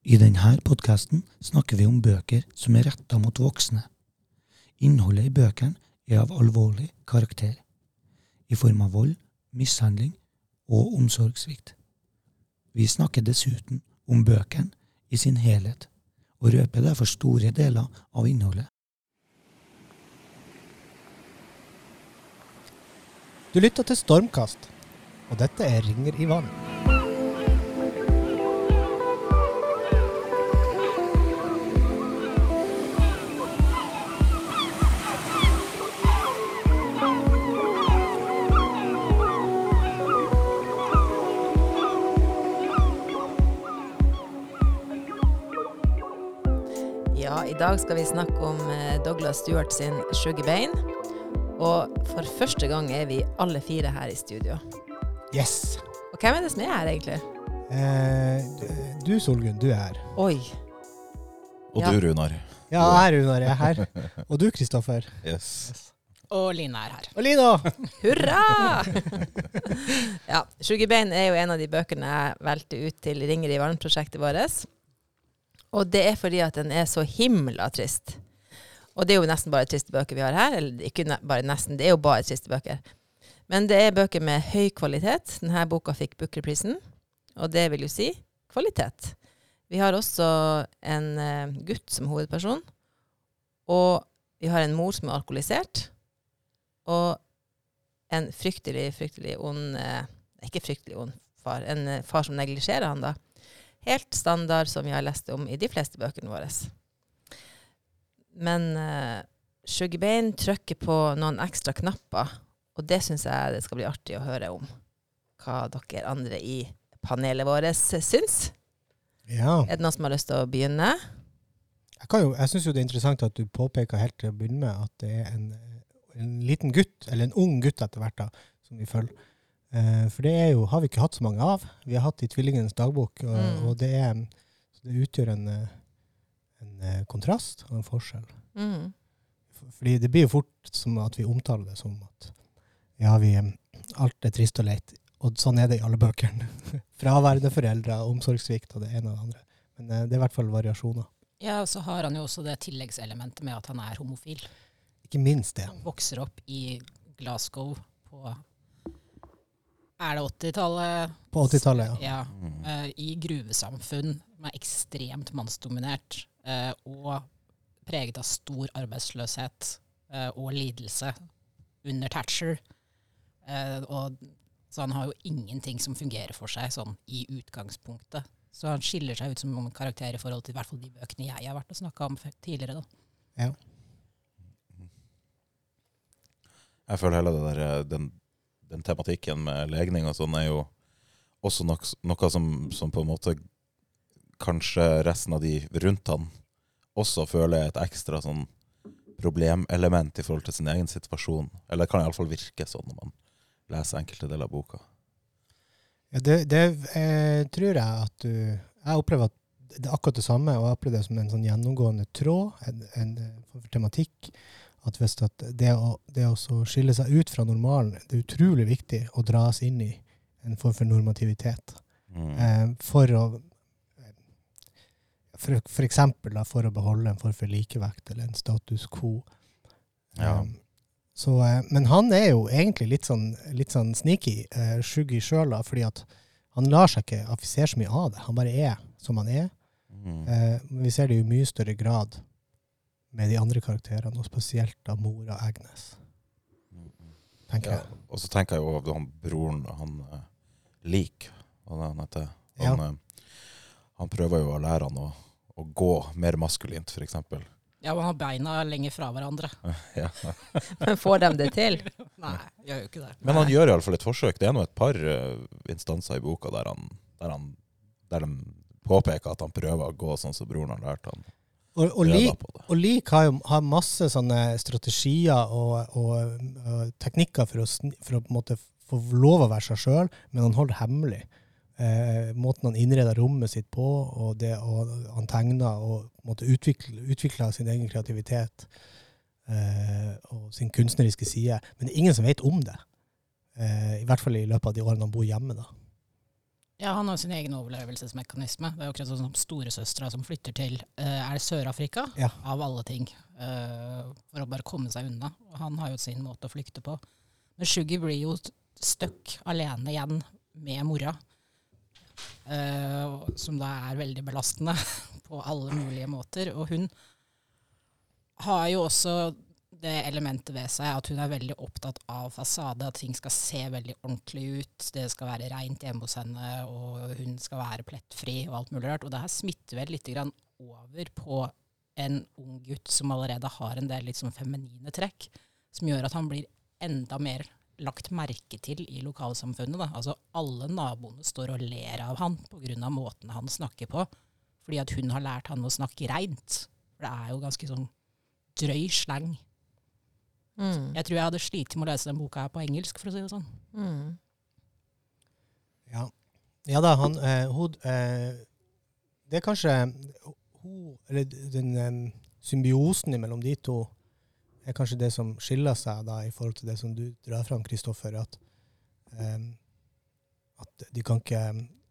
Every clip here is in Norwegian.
I denne podkasten snakker vi om bøker som er retta mot voksne. Innholdet i bøkene er av alvorlig karakter, i form av vold, mishandling og omsorgssvikt. Vi snakker dessuten om bøkene i sin helhet, og røper derfor store deler av innholdet. Du lytter til Stormkast, og dette er Ringer i vann. Dag skal vi snakke om eh, Douglas Stewart sin Sugar Bane. Og for første gang er vi alle fire her i studio. Yes! Og hvem er det som er her, egentlig? Eh, du, Solgunn, du er her. Oi. Og Ja. du, Runar. Ja, jeg er Runar, jeg er her. Og du, Kristoffer. Yes. Og Line er her. Og Lina! Hurra! ja, Sugar Bane er jo en av de bøkene jeg valgte ut til Ringer i varme-prosjektet vårt. Og det er fordi at den er så himla trist. Og det er jo nesten bare triste bøker vi har her. Eller ikke bare nesten, det er jo bare triste bøker. Men det er bøker med høy kvalitet. Denne boka fikk Booker-prisen, og det vil jo si kvalitet. Vi har også en eh, gutt som hovedperson, og vi har en mor som er alkoholisert, og en fryktelig, fryktelig ond eh, Ikke fryktelig ond far, en eh, far som neglisjerer han, da. Helt standard som vi har lest om i de fleste bøkene våre. Men uh, Sugarbein trykker på noen ekstra knapper, og det syns jeg det skal bli artig å høre om. Hva dere andre i panelet vårt syns. Ja. Er det noen som har lyst til å begynne? Jeg, kan jo- jeg syns jo det er interessant at du påpeker helt til å begynne med at det er en, en liten gutt, eller en ung gutt etter hvert, da, som vi følger. Eh, for det er jo, har vi ikke hatt så mange av. Vi har hatt i Tvillingenes dagbok, og, Mm. og det, er, det utgjør en, eh, en eh, kontrast og en forskjell. Mm. Fordi det blir jo fort som at vi omtaler det som at ja, vi, alt er trist og leit. Og sånn er det i alle bøkene. Fraværende foreldre, omsorgssvikt og det ene og det andre. Men det er i hvert fall variasjoner. Ja, og så har han jo også det tilleggselementet med at han er homofil. Ikke minst det. Han vokser opp i Glasgow på Er det 80-tallet? På 80-tallet, ja. Ja. Mm. eh, I gruvesamfunn som er ekstremt mannsdominert, eh, og preget av stor arbeidsløshet eh, og lidelse under Thatcher. Eh, og, så han har jo ingenting som fungerer for seg sånn i utgangspunktet. Så han skiller seg ut som en karakter i forhold til i hvert fall de bøkene jeg har vært og snakka om tidligere. da. Jeg føler hele det der, eh, den, den tematikken med legning og sånn er jo også nok, noe som, som på en måte kanskje resten av de rundt han også føler er et ekstra sånn problemelement i forhold til sin egen situasjon. Eller det kan iallfall virke sånn når man leser enkelte deler av boka. ja det det eh, tror jeg at du Jeg opplever at det er akkurat det samme, og jeg opplever det som en sånn gjennomgående tråd, en, en en tematikk. At at det å, det å skille seg ut fra normalen, det er utrolig viktig å dras inn i en form for normativitet. Mm. Eh, for å for, for eksempel da, for å beholde en form for likevekt eller en status quo. Ja. Um, så, eh, men han er jo egentlig litt sånn, litt sånn sneaky, eh, skyggy sjøl, fordi at han lar seg ikke affisere så mye av det. Han bare er som han er. Mm. Eh, vi ser det i mye større grad med de andre karakterene, og spesielt da mora Agnes, tenker Ja. jeg. Og så tenker jeg jo han broren, han uh, Lik, hva er det han heter? Ja. Han, eh, han prøver jo å lære han å, å gå mer maskulint, for eksempel. Ja, man han har beina lenger fra hverandre. ja. Men får de det til? Nei, gjør jo ikke det. Men han gjør iallfall et forsøk. Det er nå et par eh, instanser i boka der, han, der, han, der de påpeker at han prøver å gå sånn som broren har lært han. Og, og, lik, og lik har jo har masse sånne strategier og, og, og teknikker for å, for å på en måte få lov å være seg sjøl, men han holder hemmelig. Eh, måten han innreder rommet sitt på, og det og han tegner og måtte utvikle, utvikler sin egen kreativitet eh, og sin kunstneriske side. Men det er ingen som vet om det. Eh, I hvert fall i løpet av de årene han bor hjemme. da. Ja, han har sin egen overlevelsesmekanisme. Det er jo akkurat sånn som storesøstera som flytter til eh, Er det Sør-Afrika? Ja. Av alle ting. eh, for å bare komme seg unna. Han har jo sin måte å flykte på. Men Shuggy blir jo stuck alene igjen med mora. eh, som da er veldig belastende på alle mulige måter. Og hun har jo også det elementet ved seg at hun er veldig opptatt av fasade, at ting skal se veldig ordentlig ut. Det skal være reint hjemme hos henne, og hun skal være plettfri og alt mulig rart. Og det her smitter vel litt over på en ung gutt som allerede har en del litt sånn feminine trekk, som gjør at han blir enda mer lagt merke til i lokalsamfunnet. Da. Altså alle naboene står og ler av han pga. måten han snakker på, fordi at hun har lært han å snakke reint. For det er jo ganske sånn drøy slang. Mm. Jeg tror jeg hadde slitt med å lese den boka her på engelsk, for å si det sånn. Mm. Ja. ja da, han eh, hun, eh, Det er kanskje hun, eller den um, symbiosen mellom de to er kanskje det som skiller seg da i forhold til det som du drar fram, Kristoffer. At, um, at de kan ikke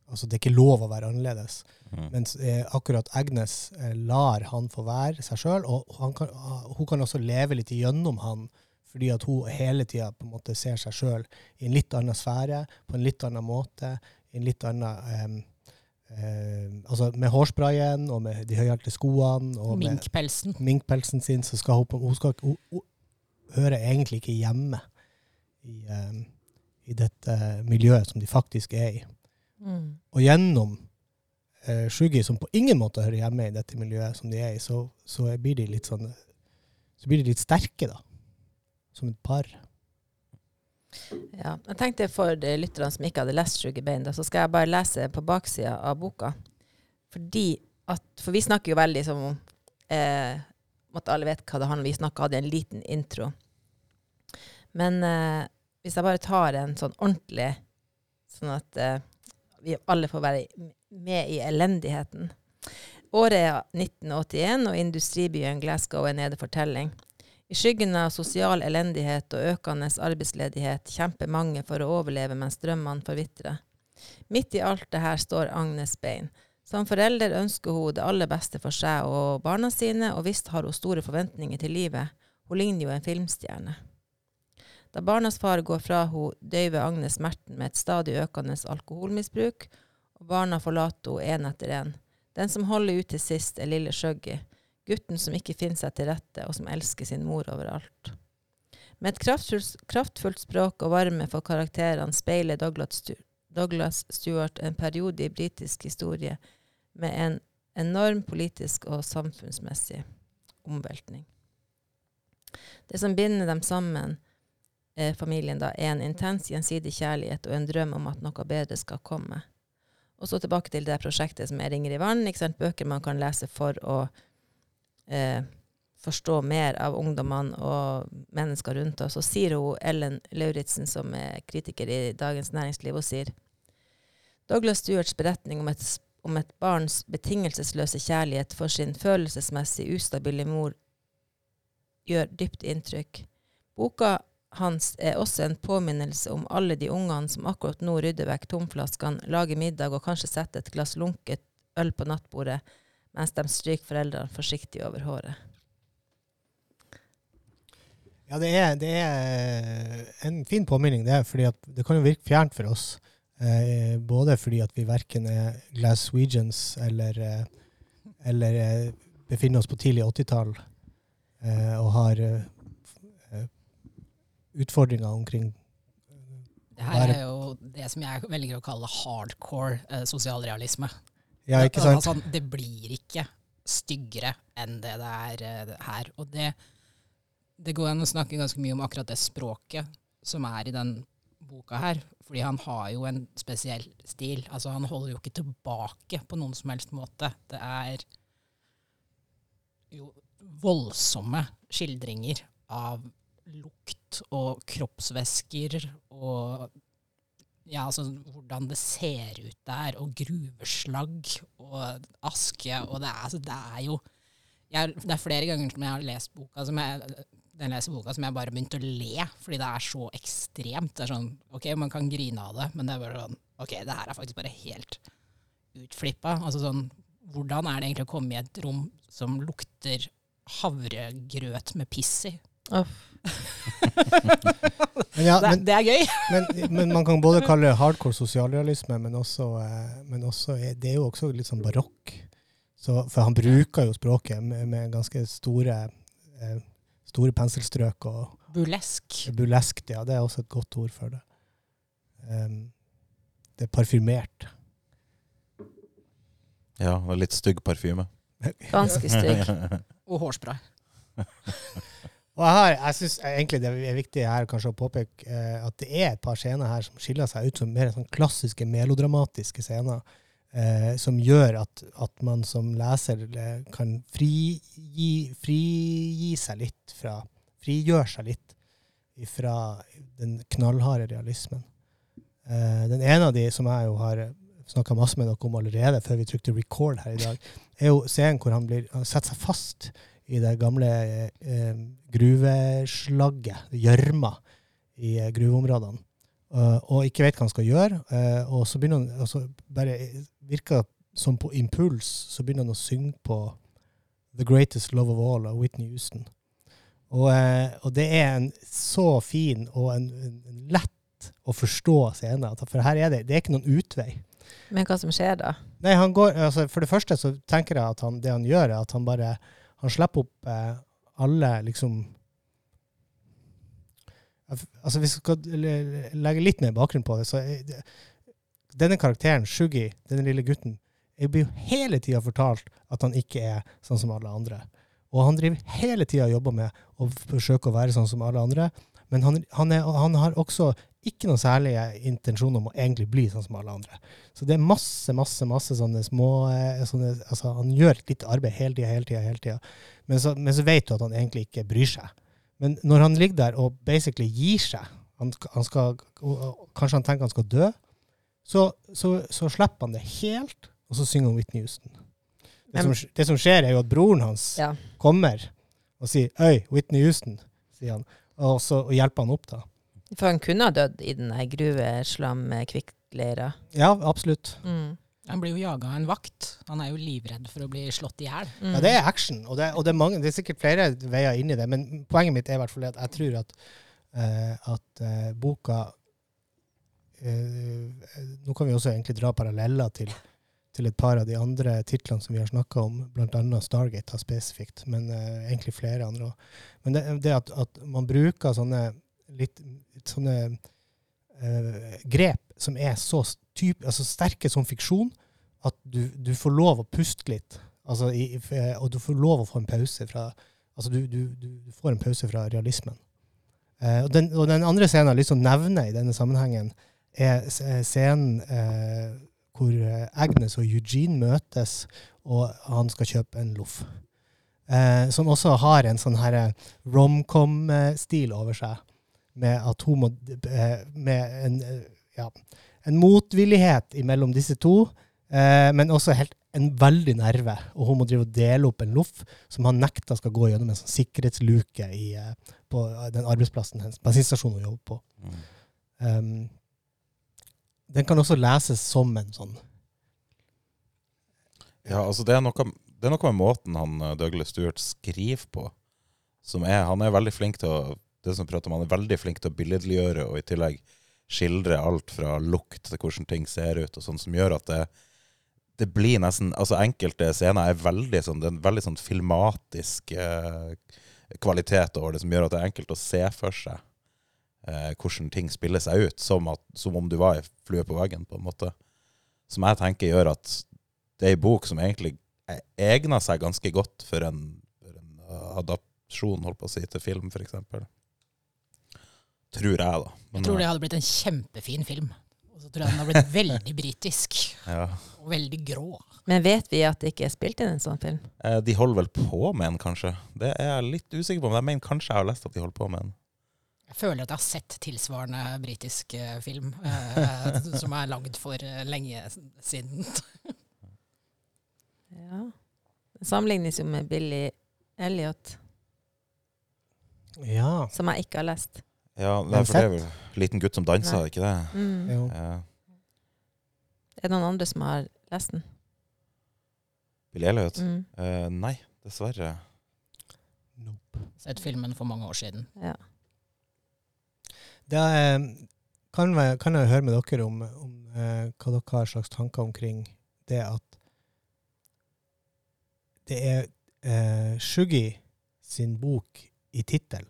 Altså, det er ikke lov å være annerledes. Mm. Mens eh, akkurat Agnes eh, lar han få være seg sjøl, og han kan, ah, hun kan også leve litt igjennom han, fordi at hun hele tida ser seg sjøl i en litt annen sfære, på en litt annen måte, i en litt annen eh, eh, Altså med hårsprayen og med de høyhælte skoene og med Minkpelsen. minkpelsen sin, så skal hun, hun, skal, hun, hun hører egentlig ikke hjemme i, eh, i dette miljøet som de faktisk er i. Mm. Og gjennom eh, Shuggy, som på ingen måte hører hjemme i dette miljøet som de er i, så, så blir de litt sånn Så blir de litt sterke, da. Som et par. Ja, jeg tenkte for lytterne som ikke hadde lest Sugar Bein, så skal jeg bare lese på baksida av boka. Fordi at, for vi snakker jo veldig som om eh, at alle vet hva det handler om. Vi snakka, hadde en liten intro. Men eh, hvis jeg bare tar en sånn ordentlig, sånn at eh, vi alle får være med i elendigheten. Året er 1981, og industribyen Glasgow er nede for telling. I skyggen av sosial elendighet og økende arbeidsledighet kjemper mange for å overleve mens drømmene forvitrer. Midt i alt det her står Agnes Bein. Som forelder ønsker hun det aller beste for seg og barna sine, og visst har hun store forventninger til livet. Hun ligner jo en filmstjerne. Da barnas far går fra henne, døyver Agnes smerten med et stadig økende alkoholmisbruk, og barna forlater henne én etter én. Den som holder ut til sist, er lille Shuggy gutten som ikke finner seg til rette, og som elsker sin mor overalt. Med et kraftfullt, kraftfullt språk og varme for karakterene speiler Douglas, Douglas Stewart en periode i britisk historie med en enorm politisk og samfunnsmessig omveltning. Det som binder dem sammen, eh, familien, da, er en intens gjensidig kjærlighet og en drøm om at noe bedre skal komme. Og så tilbake til det prosjektet som er Ringer i vann. Ikke sant? Bøker man kan lese for å eh, forstå mer av ungdommene og mennesker rundt oss. Så sier hun Ellen Lauritzen, som er kritiker i Dagens Næringsliv, og sier Douglas Stewarts beretning om et, om et barns betingelsesløse kjærlighet for sin følelsesmessig ustabile mor gjør dypt inntrykk. Boka hans er også en påminnelse om alle de ungene som akkurat nå rydder vekk tomflaskene, lager middag og kanskje setter et glass lunket øl på nattbordet mens de stryker foreldrene forsiktig over håret. Ja, det er, det er en fin påminning, det. fordi det kan jo virke fjernt for oss. Eh, både fordi at vi verken er Glaswegians eller, eh, eller eh, befinner oss på tidlig 80-tall eh, og har eh, utfordringer omkring Det her er jo det som jeg velger å kalle hardcore eh, sosialrealisme. Ja, ikke sant? Altså, det blir ikke styggere enn det det er eh, her. Og det, det går an å snakke ganske mye om akkurat det språket som er i den boka her. Fordi han har jo en spesiell stil. Altså, han holder jo ikke tilbake på noen som helst måte. Det er jo voldsomme skildringer av lukt og kroppsvæsker og ja, altså hvordan det ser ut der, og gruveslagg og aske. Og det er, altså, det er jo jeg, Det er flere ganger som jeg har lest boka som jeg, den leser boka som jeg bare begynte å le, fordi det er så ekstremt. Det er sånn, ok, Man kan grine av det, men det er bare sånn Ok, det her er faktisk bare helt utflippa. Altså sånn, hvordan er det egentlig å komme i et rom som lukter havregrøt med piss i? Men, ja, det, men, det er gøy! men, men man kan både kalle det hardcore sosialrealisme, men også, eh, men også er- Det er jo også litt sånn barokk. Så, for han bruker jo språket med, med ganske store, eh, store penselstrøk og Burlesk. burleskt. Ja, det er også et godt ord for det. Um, det er parfymert. Ja, det er litt stygg parfyme. Ganske stygg. Og hårspray. Og jeg, har, jeg syns egentlig det er viktig her kanskje å påpeke eh, at det er et par scener her som skiller seg ut som mer sånn klassiske melodramatiske scener, eh, som gjør at, at man som leser eh, kan frigi, frigi seg litt fra Frigjøre seg litt fra den knallharde realismen. Eh, den ene av de som jeg jo har snakka masse med dere om allerede før vi trykte record her i dag, er jo scenen hvor han, blir, han setter seg fast i det gamle eh, gruveslagget, gjørma, i gruveområdene. Uh, og ikke vet hva han skal gjøre. Uh, og så begynner han altså, bare virker som på impuls, så begynner han å synge på The Greatest Love of All av Whitney Houston. Og, uh, og det er en så fin og en, en lett å forstå scene. For her er det, det er ikke noen utvei. Men hva som skjer da? Nei, han går, altså For det første så tenker jeg at han, det han gjør, er at han bare han slipper opp eh, alle liksom Altså Hvis vi skal legge litt mer bakgrunn på det, så er Denne karakteren, Shuggy, denne lille gutten, jeg blir jo hele tida fortalt at han ikke er sånn som alle andre. Og han driver hele tida og jobber med å forsøke å være sånn som alle andre. Men han, han, er, han har også ikke noen særlige intensjoner om å egentlig bli sånn som alle andre. Så det er masse, masse masse sånne små eh, sånne, altså Han gjør litt arbeid hele tida, hele tida, hele tida. Men, men så vet du at han egentlig ikke bryr seg. Men når han ligger der og basically gir seg, han han skal, kanskje han tenker han skal dø, så, så, så slipper han det helt, og så synger han Whitney Houston. Det som, det som skjer, er jo at broren hans Ja. kommer og sier 'Øy, Whitney Houston', sier han, og, så, og hjelper han opp, da. For han kunne ha dødd i den gruveslam-kvikkleira. Ja, absolutt. Mm. Han blir jo jaga av en vakt. Han er jo livredd for å bli slått i hjel. Mm. Ja, det er action, og, det, og det, er mange, det er sikkert flere veier inn i det, men poenget mitt er i hvert fall at jeg tror at, uh, at uh, boka uh, Nå kan vi også egentlig dra paralleller til, til et par av de andre titlene som vi har snakka om, bl.a. Stargate har spesifikt, men eh, egentlig flere andre òg. Men det, det at, at man bruker sånne litt sånne eh, grep som er så typ, altså sterke som fiksjon, at du, du får lov å puste litt. Altså, i, eh, og du får lov å få en pause fra Altså, du, du, du, får en pause fra realismen. Eh, og, den, og den andre scenen jeg har lyst til å nevne i denne sammenhengen, er eh, scenen eh, hvor eh, Agnes og Eugene møtes, og han skal kjøpe en loff. Eh, som også har en sånn romcom-stil over seg, med atom, eh, Med en, eh, ja, en motvillighet mellom disse to, eh, men også helt en veldig nerve. Og hun må drive og dele opp en loff som han nekta skal gå gjennom en sånn sikkerhetsluke i, på den arbeidsplassen hennes, bensinstasjonen hun jobber på. Mm. Um, den kan også leses som en sånn Ja, altså det er, noe, det er noe med måten han Douglas Stewart skriver på, som er Han er veldig flink til å det som prater om, han er veldig flink til å billedliggjøre og i tillegg skildre alt fra lukt til hvordan ting ser ut, og sånn som gjør at det, det blir nesten Altså enkelte scener er veldig sånn Det er en veldig sånn filmatisk eh, kvalitet over det, som gjør at det er enkelt å se for seg eh, hvordan ting spiller seg ut, som, at, som om du var ei flue på veggen, på en måte. Som jeg tenker gjør at det er ei bok som egentlig egner seg ganske godt for en, for en uh, holdt på å si, til film, f.eks. Tror jeg, da. Jeg tror det hadde blitt en kjempefin film. Og så tror jeg den hadde blitt veldig britisk. ja. Og veldig grå. Men vet vi at det ikke er spilt inn en sånn film? Eh, De holder vel på med en, kanskje. Det er jeg litt usikker på, men jeg mener kanskje jeg har lest at de holder på med en. Jeg føler at jeg har sett tilsvarende britisk eh, film eh, som er lagd for eh, lenge siden. Ja. Det sammenlignes jo med Billy Elliot, Ja. som jeg ikke har lest. Ja, nei, for det er vel liten gutt som danser, Nei. ikke det? Mm. Ja. Er det noen andre som har lest den? Billy Elliot? Mm. Uh, nei, dessverre. Nope. Sett filmen for mange år siden. Ja. Det eh, kan, være- kan jeg høre med dere om, om eh, hva dere har slags tanker omkring det at det er eh, Shuggy sin bok i tittel,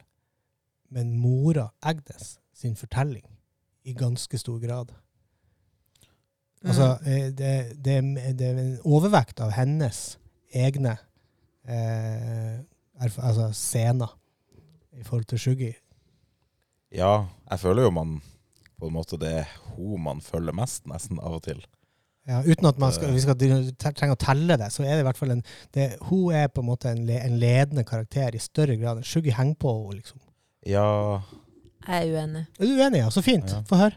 men mora Agnes sin fortelling i ganske stor grad. Altså, Mm. eh, det, det, det er en overvekt av hennes egne eh, altså scener i forhold til Shuggy. Ja, jeg føler jo man på en måte det er hun man følger mest, nesten, av og til. Ja, uten at man skal, vi skal trenge å telle det, så er det i hvert fall en det, Hun er på en måte en, le, en ledende karakter i større grad Shuggy henger på henne, liksom. Ja, Jeg er uenig. Er du uenig? Ja, så fint. Ja. Få høre.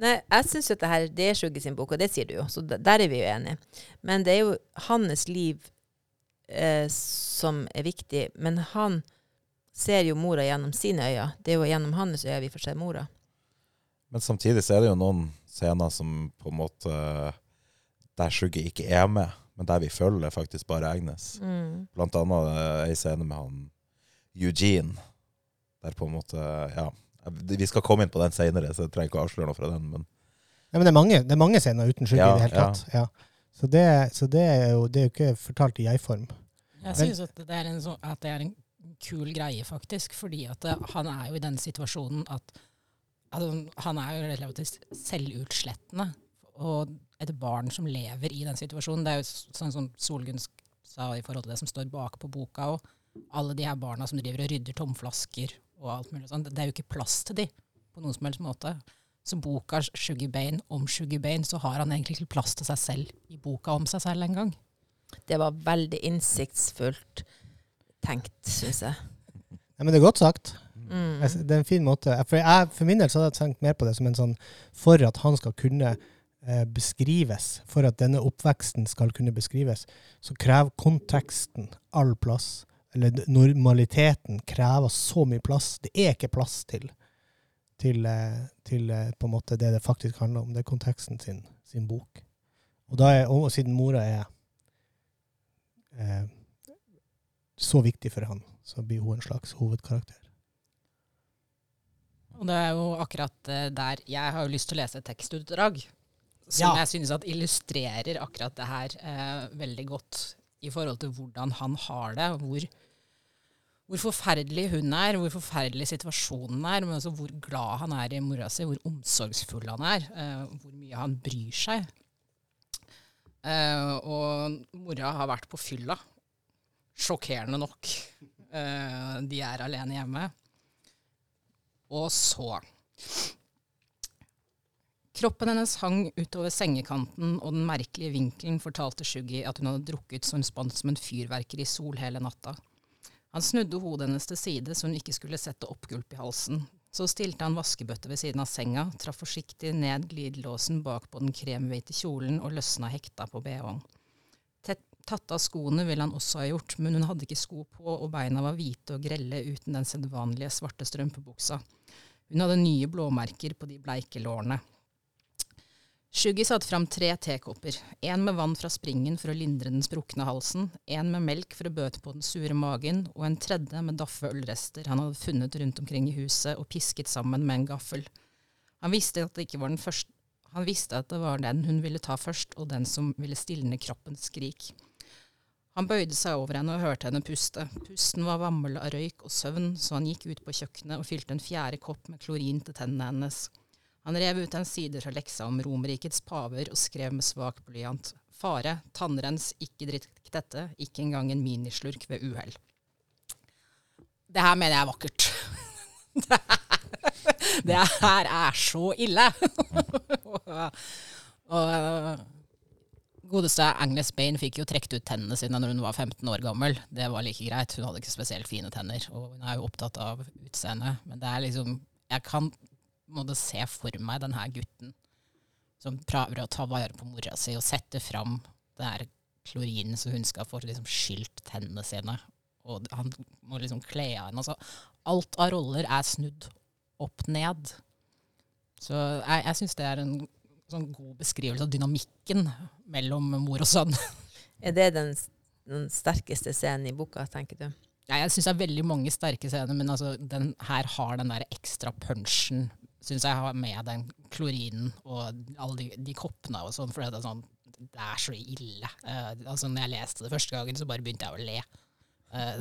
Nei, jeg syns at det her det er Sjugge sin bok, og det sier du jo, så der er vi jo enige. Men det er jo hans liv eh, som er viktig. Men han ser jo mora gjennom sine øyne. Det er jo gjennom hans øyne vi får se mora. men samtidig så er det jo noen scener som på en måte Der Sjugge ikke er med, men der vi følger faktisk bare Agnes. Mm. Blant annet eh, ei scene med han Eugene. Der på en måte Ja. Vi skal komme inn på den seinere, så jeg trenger ikke å avsløre noe fra den. Men Ja, men det er mange, det er mange scener uten skygge Ja, i det hele tatt. Ja. Så, det, så det er jo det er jo ikke fortalt i jeg-form. Jeg synes at, det er en så, at det er en kul greie, faktisk. Fordi at det, han er jo i den situasjonen at altså, Han er jo relativt selvutslettende. Og et barn som lever i den situasjonen Det er jo sånn som Solgunn sa i forhold til det som står bak på boka og Alle de her barna som driver og rydder tomflasker og alt mulig sånn. Det er jo ikke plass til de på noen som helst måte. Så boka Sugar Bane om Sugar Bane, så har han egentlig ikke plass til seg selv i boka om seg selv engang. Det var veldig innsiktsfullt tenkt, syns jeg. Ja, men det er godt sagt. Mm. Jeg- Det er en fin måte. For, jeg, for min del så hadde jeg tenkt mer på det som en sånn For at han skal kunne eh, beskrives, for at denne oppveksten skal kunne beskrives, så krever konteksten all plass. Eller normaliteten krever så mye plass. Det er ikke plass til, til, eh, til eh, på en måte det det faktisk handler om. Det er konteksten sin, sin bok. Og, da er, og siden mora er eh, så viktig for han, så blir hun en slags hovedkarakter. Og det er jo akkurat eh, der Jeg har jo lyst til å lese et tekstutdrag som Ja. jeg synes at illustrerer akkurat det her eh, veldig godt i forhold til hvordan han har det, hvor, hvor forferdelig hun er, hvor forferdelig situasjonen er, men også hvor glad han er i mora si, hvor omsorgsfull han er, uh, hvor mye han bryr seg. Uh, og mora har vært på fylla. Sjokkerende nok. Uh, de er alene hjemme. Og så Kroppen hennes hang utover sengekanten, og den merkelige vinkelen fortalte Shuggy at hun hadde drukket hun spant som en fyrverkeri i sol hele natta. Han snudde hodet hennes til side så hun ikke skulle sette oppgulp i halsen. Så stilte han vaskebøtte ved siden av senga, traff forsiktig ned glidelåsen bak på den kremhvite kjolen og løsna hekta på bh-en. Tatt av skoene ville han også ha gjort, men hun hadde ikke sko på, og beina var hvite og grelle uten den sedvanlige svarte strømpebuksa. Hun hadde nye blåmerker på de bleike lårene. Shuggy satte fram tre tekopper, en med vann fra springen for å lindre den sprukne halsen, en med melk for å bøte på den sure magen, og en tredje med daffe ølrester han hadde funnet rundt omkring i huset og pisket sammen med en gaffel. Han visste at det første han visste at det var den hun ville ta først, og den som ville stilne kroppens skrik. Han bøyde seg over henne og hørte henne puste. Pusten var vammel av røyk og søvn, så han gikk ut på kjøkkenet og fylte en fjerde kopp med klorin til tennene hennes. Han rev ut en side fra leksa om Romerrikets paver og skrev med svak blyant. Fare, tannrens, ikke drikk dette, ikke engang en minislurk ved uhell. Det her mener jeg er vakkert. Det her, er så ille. og godeste Agnes Bain fikk jo trukket ut tennene sine når hun var 15 år gammel. Det var like greit. Hun hadde ikke spesielt fine tenner, og hun er jo opptatt av utseendet. Men det er liksom Jeg kan måtte se for meg denne gutten som prøver å ta vare på mora si og sette fram det her klorinen så hun skal få liksom skylt tennene sine. Og han må liksom kle av henne. Altså, alt av roller er snudd opp ned. Så jeg, jeg syns det er en sånn god beskrivelse av dynamikken mellom mor og sønn. Er det den, den sterkeste scenen i boka, tenker du? Ja, jeg syns det er veldig mange sterke scener, men altså, den her har den der ekstra punchen, syns jeg, har med den klorinen og alle de, de koppene og sånn, for det er sånn det er så ille. Uh, altså, når jeg leste det første gangen, så bare begynte jeg å le. Uh,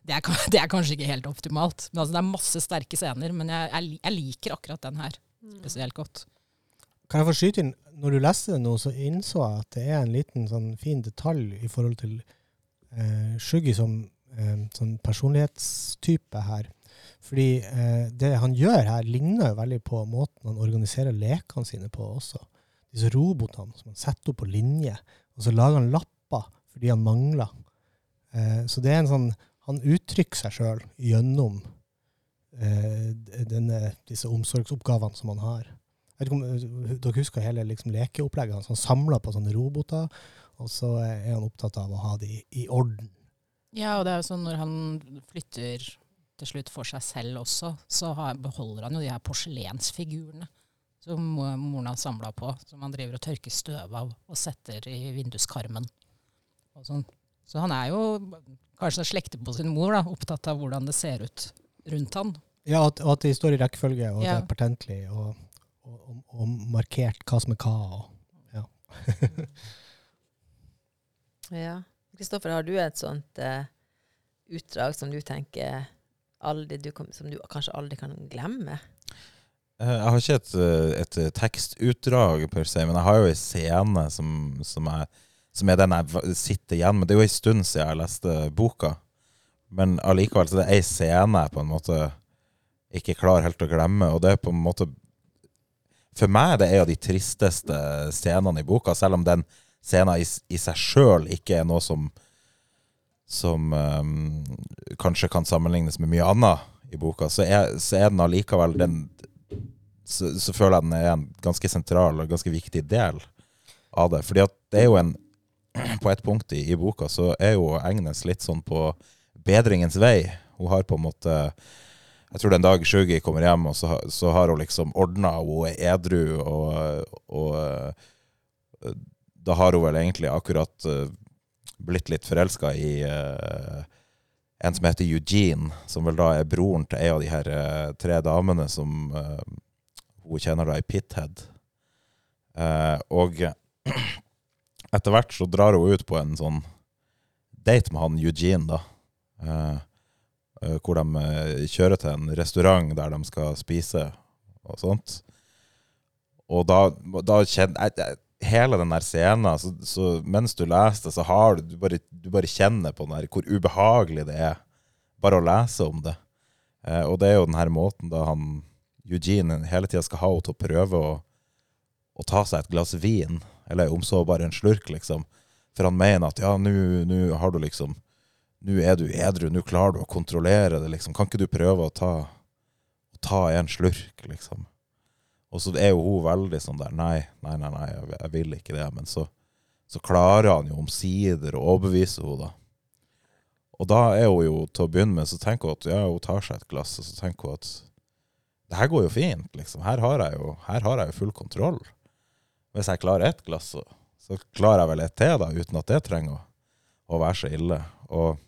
det, er, det er kanskje ikke helt optimalt. Men altså, det er masse sterke scener, men jeg, jeg, jeg liker akkurat den her spesielt godt. Kan jeg få skyte inn, når du leste det nå, så innså jeg at det er en liten sånn fin detalj i forhold til eh, Shuggy som eh, sånn personlighetstype her. Fordi eh, det han gjør her, ligner jo veldig på måten han organiserer lekene sine på også. Disse robotene som han setter opp på linje, og så lager han lapper fordi han mangler. Eh, så det er en sånn Han uttrykker seg sjøl gjennom eh, denne, disse omsorgsoppgavene som han har. Jeg vet ikke om eh, dere husker hele liksom, lekeopplegget hans. Han samler på sånne roboter, og så er han opptatt av å ha de i orden. Ja, og det er jo sånn når han flytter til slutt for seg selv også, så har, beholder han jo de her porselensfigurene som moren har samla på, som han driver og tørker støv av og setter i vinduskarmen. Sånn. Så han er jo kanskje slekter på sin mor, da, opptatt av hvordan det ser ut rundt han. Ja, at, at de står i rekkefølge, og Ja. det er pertentlig, og, og, og, og markert hva som er hva. Og, ja. Ja. Kristoffer, har du et sånt uh, utdrag som du tenker aldri, du kom, som du kanskje aldri kan glemme? Eh, Jeg har ikke et, eh, et tekstutdrag per se, men jeg har jo ei scene som, som, er, som er den jeg sitter igjen med. Det er jo ei stund siden jeg leste boka, men allikevel så det er ei scene jeg på en måte ikke klarer helt å glemme, og det er på en måte For meg er det en av de tristeste scenene i boka, selv om den scenen i, i seg sjøl ikke er noe som som um, kanskje kan sammenlignes med mye annet i boka, så er, så er den allikevel den så, så føler jeg den er en ganske sentral og ganske viktig del av det. Fordi at det er jo en På et punkt i, i boka så er jo Egnes litt sånn på bedringens vei. Hun har på en måte Jeg tror det er en dag Shuggy kommer hjem, og så, så har hun liksom ordna, og hun er edru, og, og eh, da har hun vel egentlig akkurat eh, blitt litt forelska i uh, en som heter Eugene, som vel da er broren til ei av de her uh, tre damene som uh, hun kjenner da i Pithead. Og etter hvert så drar hun ut på en sånn date med han Eugene, da. Hvor de kjører til en restaurant der de skal spise og sånt. Og da, da kjenner jeg, jeg Hele den der scenen, så, så mens du leser, så har du du bare, du bare kjenner på den der, hvor ubehagelig det er bare å lese om det. Eh, og det er jo den her måten da han Eugene hele tida skal ha henne til å prøve å, å ta seg et glass vin, eller om så bare en slurk, liksom. For han mener at ja, nå har du liksom Nå er du edru, nå klarer du å kontrollere det, liksom. Kan ikke du prøve å ta, ta en slurk, liksom? Og så er jo hun veldig sånn der Nei, nei, nei, nei jeg, jeg vil ikke det. Men så, så klarer han jo omsider å overbevise henne, da. Og da er hun jo til å begynne med, så tenker hun at ja, hun tar seg et glass, og så tenker hun at det her går jo fint, liksom. Her har jeg jo, har jeg jo full kontroll. Hvis jeg klarer ett glass, så, så klarer jeg vel et til, da, uten at det trenger å, å være så ille. Og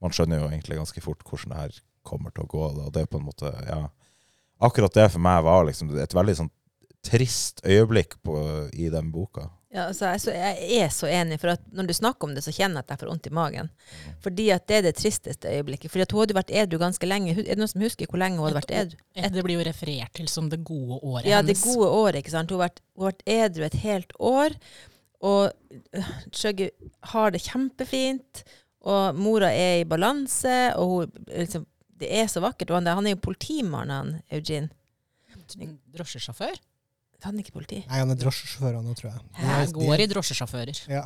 man skjønner jo egentlig ganske fort hvordan det her kommer til å gå. Da. Det er på en måte, ja Akkurat det for meg var liksom et veldig sånn trist øyeblikk på, i den boka. Ja, altså, jeg, så, jeg er så enig, for at når du snakker om det, så kjenner jeg at jeg får vondt i magen. Fordi at det er det tristeste øyeblikket. Fordi at hun hadde vært edru ganske lenge. Er det noen som husker hvor lenge hun hadde vært edru? Et, det blir jo referert til som det gode året Ja, det gode året, ikke sant. Hun har vært, hun har vært edru et helt år. Og øh, har det kjempefint. Og mora er i balanse. Og hun, liksom, det er så vakkert. Og han, han er jo politimann, han Eugene. Drosjesjåfør? Han er ikke politi. Nei, han er drosjesjåfør nå, tror jeg. Jeg går i drosjesjåfører. Ja.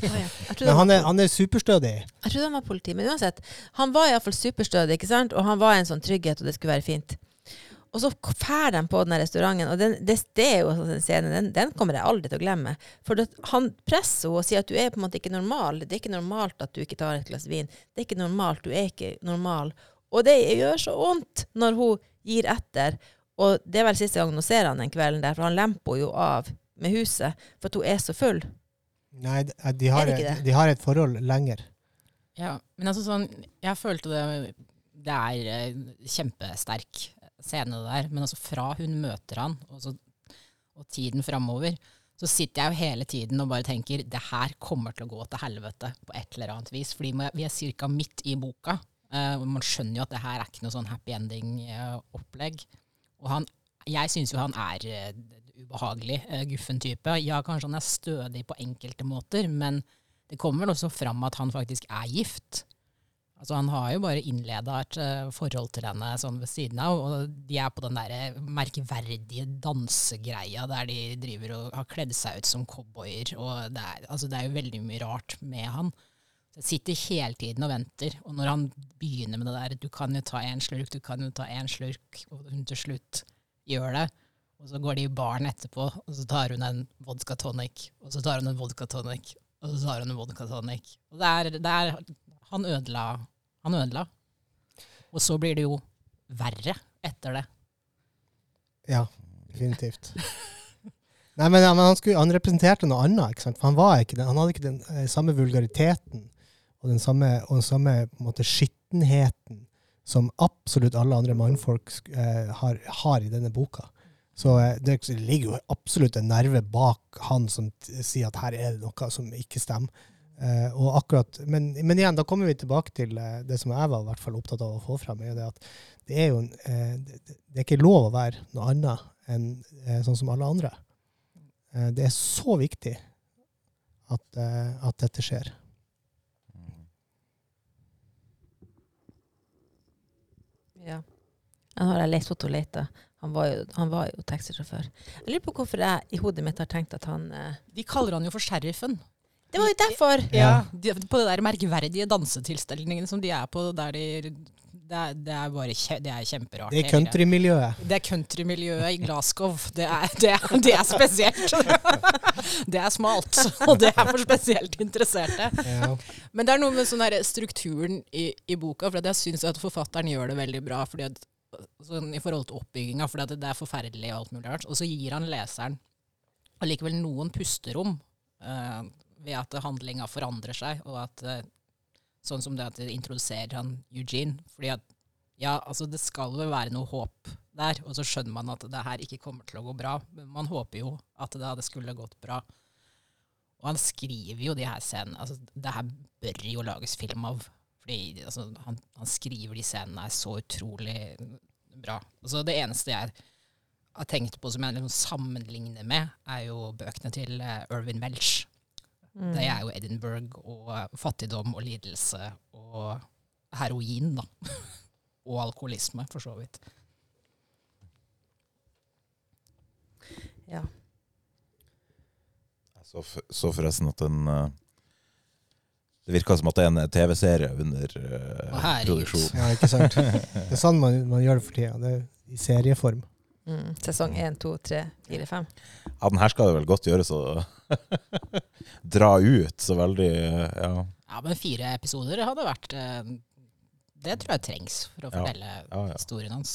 Men han han er, han er superstødig. Jeg trodde han var politi, men uansett. Han var iallfall superstødig, ikke sant? og han var en sånn trygghet, og det skulle være fint. Og så drar de på den restauranten, og den, det, det er jo en sånn scene, den, den kommer jeg aldri til å glemme. For det, han presser henne og sier at du er på en måte ikke normal. Det er ikke normalt at du ikke tar et glass vin. Det er ikke normalt, du er ikke normal. Og det gjør så vondt når hun gir etter. Og det er vel siste gang hun ser han den kvelden der, for han lemper jo av med huset for at hun er så full. Nei, de, de, har, de har et forhold lenger. Ja, men altså sånn, jeg følte det Det er eh, kjempesterk scene det der, men altså fra hun møter han, og, så, og tiden framover, så sitter jeg jo hele tiden og bare tenker det her kommer til å gå til helvete på et eller annet vis. Fordi vi er ca. midt i boka. Eh, man skjønner jo at det her er ikke noe sånn happy ending-opplegg. og han, jeg syns jo han er eh, ubehagelig, eh, guffen type. Ja, kanskje han er stødig på enkelte måter, men det kommer vel også fram at han faktisk er gift. Altså Han har jo bare innleda et eh, forhold til henne sånn ved siden av, og de er på den der merkverdige dansegreia der de driver og har kledd seg ut som cowboyer. og det er, altså det er jo veldig mye rart med han. Så jeg sitter hele tiden og venter, og når han begynner med det der 'du kan jo ta en slurk, du kan jo ta en slurk', og hun til slutt gjør det, og så går de i baren etterpå, og så tar hun en vodka tonic, og så tar hun en vodka tonic, og så tar hun en vodka tonic. Og det er, det er Han ødela. Han ødela. Og så blir det jo verre etter det. Ja, definitivt. Nei, men, ja, men han, skulle, han representerte noe annet. ikke sant? For han, var ikke den, han hadde ikke den eh, samme vulgariteten og den samme, og den samme måte, skittenheten som absolutt alle andre mannfolk eh, har, har i denne boka. Så eh, det ligger jo absolutt en nerve bak han som sier at her er det noe som ikke stemmer. Eh, akkurat, men, men igjen, da kommer vi tilbake til eh, det som jeg var hvert fall opptatt av å få frem. er det at det er jo en, eh, det, det er ikke lov å være noe annet enn eh, sånn som alle andre. Det er så viktig at, at dette skjer. Ja. Han har jeg lest Otto Leita. Han var jo, han var jo taxisjåfør. Jeg lurer på hvorfor jeg i hodet mitt har tenkt at han eh, De kaller han jo for sheriffen. Det var jo derfor! Ja. De, på de der merkverdige dansetilstelningene som de er på, der de det er, det er bare kje, det er kjemperart. Det er countrymiljøet. Det er countrymiljøet i Glasgow. Det er, det, det er spesielt. Det er smalt, og det er for spesielt interesserte. Ja. Men det er noe med sånn strukturen i, i boka, for jeg syns at forfatteren gjør det veldig bra. Fordi at, sånn, I forhold til oppbygginga, for det er forferdelig og alt mulig rart. Og så gir han leseren allikevel noen pusterom Uh, ved at handlinga forandrer seg, og at eh, Sånn som det at det introduserer han Eugene. Fordi at ja, altså det skal vel være noe håp der, og så skjønner man at det her ikke kommer til å gå bra. Men man håper jo at det hadde skulle gått bra. Og han skriver jo de her scenene altså Det her bør jo lages film av. Fordi altså, han, han skriver de scenene her så utrolig bra. Altså, det eneste jeg har tenkt på som jeg liksom sammenligner med, er jo bøkene til eh, Irvin Welch. Mm. Det er jo Edinburgh og eh, fattigdom og lidelse og heroin, da. og alkoholisme, for så vidt. Ja. Jeg så, så forresten at den eh, Det virka som at det er en TV-serie under uh, produksjon. ja, ikke sant? Det er sånn man, man gjør det for tida. Det er I serieform. Mm. Sesong én, to, tre, fire, fem. Ja, den her skal det vel godt gjøres å dra ut så veldig Ja. Ja, men fire episoder hadde vært eh, Det tror jeg trengs for å fortelle ja, ja. historien hans.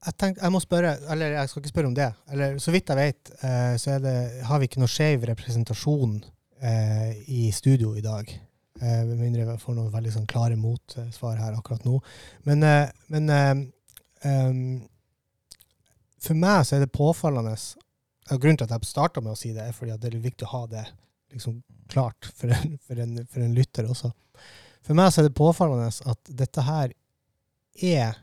Jeg, tenk, jeg må spørre, eller jeg skal ikke spørre om det. Eller Så vidt jeg vet, eh, så er det, har vi ikke noe skeiv representasjon eh, i studio i dag. Eh, Med mindre jeg får noen veldig sånn klare motsvar her akkurat nå. Men, eh, men eh, um, for meg så er det påfallende Grunnen til at jeg starta med å si det, er fordi at det er viktig å ha det liksom klart for en, for en, for en lytter også. For meg så er det påfallende at dette her er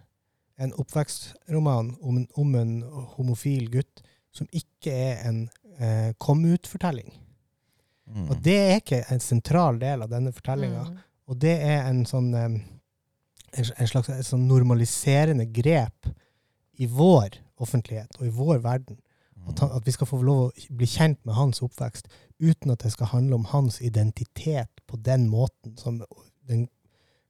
en oppvekstroman om en, om en homofil gutt som ikke er en eh, kom-ut-fortelling. Mm. Og det er ikke en sentral del av denne fortellinga. Mm. Og det er en sånn eh, en, en slags en sånn normaliserende grep i vår offentlighet og i vår verden. At, han, at vi skal få lov å bli kjent med hans oppvekst uten at det skal handle om hans identitet på den måten som den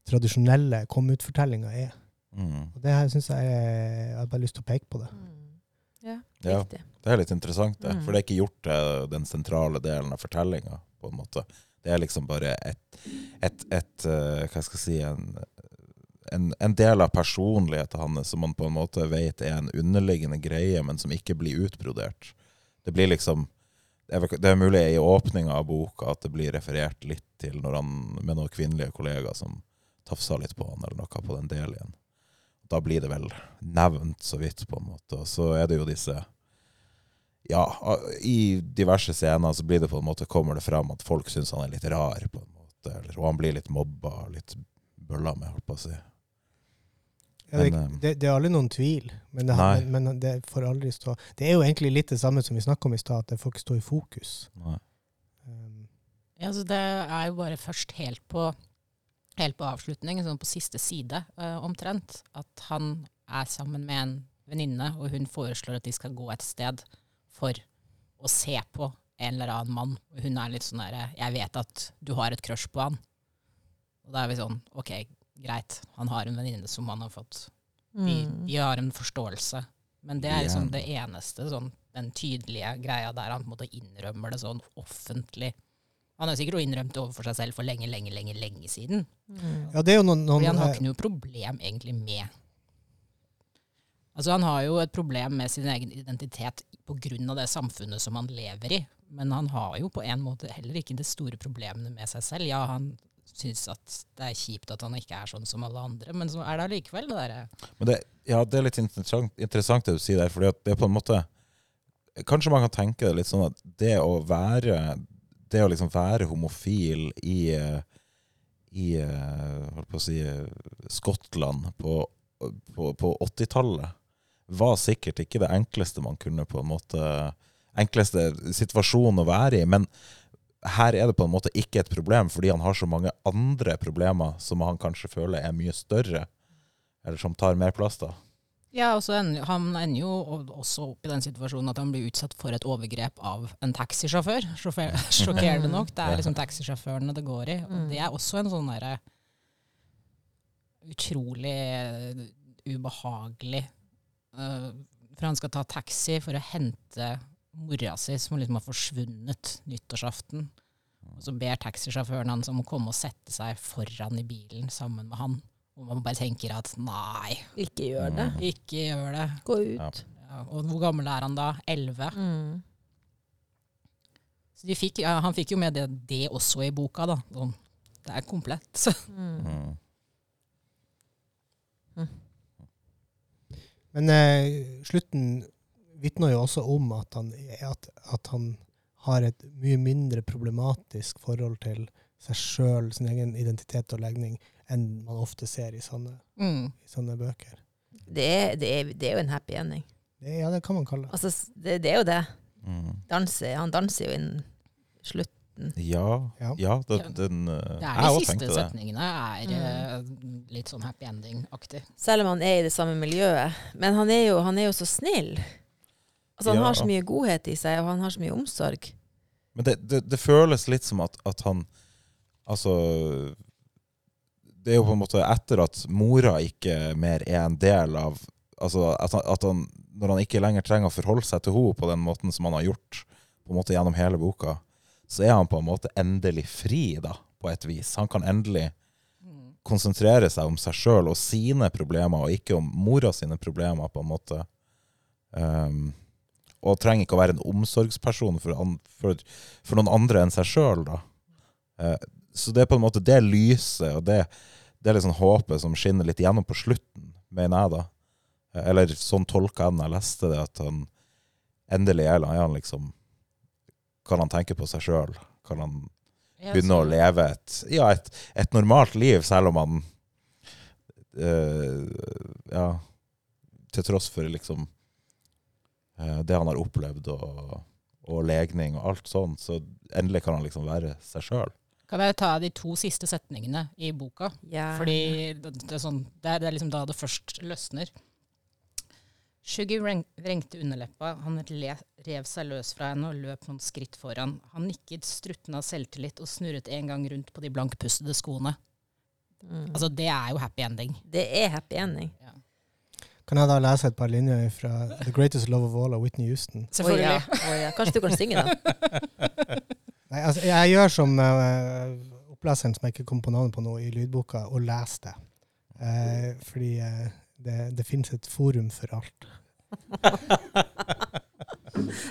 tradisjonelle kom-ut-fortellinga er. Mm. Og det her synes jeg Jeg har bare lyst til å peke på det. Mm. Ja, Ja. Det er litt interessant, det. Mm. For det er ikke gjort til den sentrale delen av fortellinga, på en måte. Det er liksom bare et, et, et eh, Hva skal jeg si en, en, en del av personligheten hans som man på en måte vet er en underliggende greie, men som ikke blir utbrodert. Det blir liksom Det er, mulig i åpninga av boka at det blir referert litt til når han med noen kvinnelige kollegaer som tafsa litt på han, eller noe på den delen. Da blir det vel nevnt så vidt, på en måte. Og så er det jo disse Ja, i diverse scener så blir det på en måte kommer det fram at folk syns han er litt rar, på en måte. Eller, og han blir litt mobba, litt bølla med, holdt på å si. Ja, det, Men, eh, det, det er aldri noen tvil, men det, har, men, det får aldri stå Det er jo egentlig litt det samme som vi snakka om i stad, at det får ikke stå i fokus. Nei. Um, Ja, så det er jo bare først helt på, helt på avslutning, sånn på siste side uh, omtrent, at han er sammen med en venninne, og hun foreslår at de skal gå et sted for å se på en eller annen mann. Og hun er litt sånn derre Jeg vet at du har et crush på han. Og da er vi sånn OK, greit. Han har en venninne som han har fått de, Mm. de har en forståelse. Men det er liksom det eneste, sånn, den tydelige greia der han på en måte innrømmer det sånn offentlig. Han har sikkert innrømt det overfor seg selv for lenge, lenge, lenge lenge siden. Mm. ja, det er jo noen, noen Fordi han har eh, ikke noe problem egentlig med Altså Han har jo et problem med sin egen identitet pga. det samfunnet som han lever i. Men han har jo på en måte heller ikke de store problemene med seg selv. Ja, han syns at det er kjipt at han ikke er sånn som alle andre, men så er det allikevel det derre ja, det er litt interessant, interessant det du sier der, for det er på en måte Kanskje man kan tenke det litt sånn at det å være Det å liksom være homofil i i holdt på å si Skottland på, på, på 80-tallet var sikkert ikke det enkleste man kunne på en måte enkleste situasjon å være i, men her er det på en måte ikke et problem, fordi han har så mange andre problemer som han kanskje føler er mye større, eller som tar mer plass da. Ja, og så ender, han ender jo også opp i den situasjonen at han blir utsatt for et overgrep av en taxisjåfør. Sjåfør- Sjokkerende nok. Det er liksom taxisjåførene det går i. Og Mm. det er også en sånn derre utrolig eh, ubehagelig uh, For han skal ta taxi for å hente mora si, som liksom har forsvunnet nyttårsaften. Og så ber taxisjåføren hans om å komme og sette seg foran i bilen sammen med han. Og man bare tenker at nei, Ikke gjør det. Mm. ikke gjør det. Gå ut. Ja, og hvor gammel er han da? Elleve? Mm. Så de fikk, ja, han fikk jo med det, det også i boka, da. Sånn, det er komplett. Mm. Mm. Men eh, slutten vitner jo også om at han, at, at han har et mye mindre problematisk forhold til seg sjøl, sin egen identitet og legning, enn man ofte ser i sånne, Mm. i sånne bøker. Det, er, det, er, det er jo en happy ending. Det, ja, det kan man kalle det. Altså, det, det er jo det. Mm. Danser, han danser jo innen slutt. Ja, Ja. ja den, den eh, Det er de siste setningene er mm. litt sånn happy ending-aktig. Selv om han er i det samme miljøet. Men han er jo, han er jo så snill. Altså, han Ja. har så mye godhet i seg, og han har så mye omsorg. Men det, det, det føles litt som at, at han Altså Det er jo på en måte etter at mora ikke mer er en del av Altså at han, at han Når han ikke lenger trenger å forholde seg til henne på den måten som han har gjort på en måte gjennom hele boka, så er han på en måte endelig fri, da, på et vis. Han kan endelig konsentrere seg om seg sjøl og sine problemer, og ikke om mora sine problemer, på en måte. Um, og trenger ikke å være en omsorgsperson for, an, for, for noen andre enn seg sjøl. Eh, så det er på en måte det lyset og det, det er liksom håpet som skinner litt gjennom på slutten, mener jeg, da. Eh, eller sånn tolka jeg den jeg leste det, at han endelig er han liksom Kan han tenke på seg sjøl? Kan han begynne å leve et, ja, et, et normalt liv, selv om han øh, Ja, til tross for liksom det han har opplevd, og, og legning og alt sånt, så endelig kan han liksom være seg sjøl. Kan jeg ta de to siste setningene i boka? Ja. Fordi det, det, er sånn, det, er, det er liksom da det først løsner. Shuggy vrengte underleppa, han le, rev seg løs fra henne og løp noen skritt foran. Han nikket struttende av selvtillit og snurret en gang rundt på de blankpustede skoene. Mm. Altså, det er jo happy ending. det er happy ending. Kan jeg da lese et par linjer fra The Greatest Love of All av Whitney Houston? Selvfølgelig. Oh, ja, Oh, ja. Kanskje du kan synge, da? Nei, altså, jeg gjør som uh, oppleseren som jeg ikke kom på navnet på nå, i lydboka, og leser det. Uh, fordi uh, det, det finnes et forum for alt.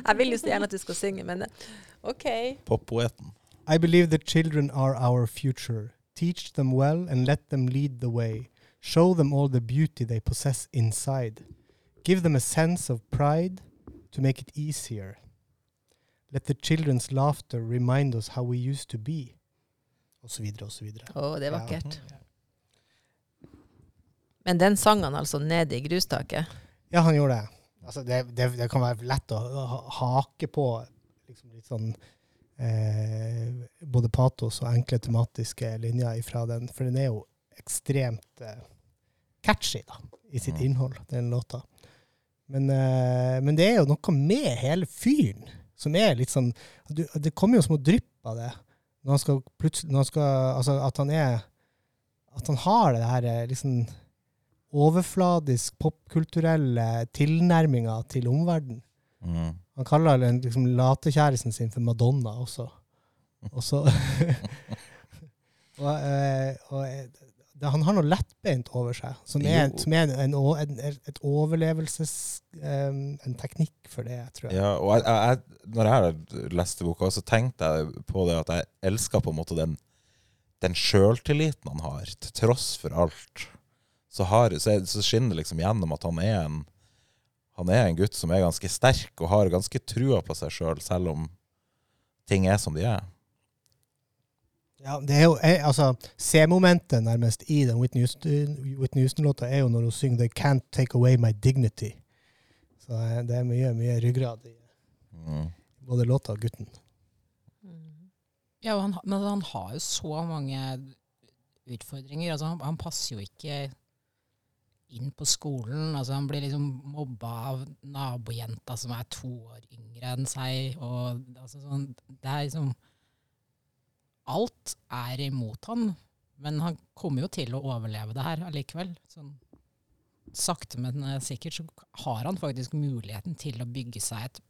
Jeg vil jo så gjerne at du skal synge, men eh, OK. Poppoeten. I believe the children are our future. Teach them well and let them lead the way. Show them all the beauty they possess inside. Give them a sense of pride to make it easier. Let the children's laughter remind us how we used to be. Og så videre og så videre. Å, det er vakkert. Ja. Men den sang han altså nede i grustaket. Ja, han gjorde det. Altså, det, det. Det kan være lett å hake på liksom litt sånn eh, både patos og enkle tematiske linjer ifra den, for den er jo ekstremt eh, catchy da, i sitt Mm. innhold, den låta. Men, uh, men det er jo noe med hele fyren som er litt sånn du, Det kommer jo små drypp av det. Når han skal plutselig når han skal, Altså at han er At han har det her liksom overfladisk popkulturelle tilnærminga til omverdenen. Mm. Han kaller liksom latekjæresten sin for Madonna også. Og så og, eh, og eh, det, Han har noe lettbeint over seg, som er, som er en, en, et overlevelses... Um, en teknikk for det, tror jeg. Ja, og jeg, jeg, når jeg leste boka, så tenkte jeg på det at jeg elsker på en måte den, den sjøltilliten han har, til tross for alt. Så, har, så, så skinner det liksom gjennom at han er en han er en gutt som er ganske sterk og har ganske trua på seg sjøl, selv, selv om ting er som de er. Ja, det er jo, jeg, altså, C-momentet nærmest i den Whitney Houston-låta Houston-låta er jo når hun synger 'They can't take away my dignity'. Så eh, det er mye, mye ryggrad i Mm. både låta og gutten. Ja, og han, men han har jo så mange utfordringer. Altså, han, han passer jo ikke inn på skolen. Altså, han blir liksom mobba av nabojenta som er to år yngre enn seg. Og, altså, sånn, det er liksom Alt er imot han, men han kommer jo til å overleve det her allikevel. Sånn, sakte, men eh, sikkert så har han faktisk muligheten til å bygge seg et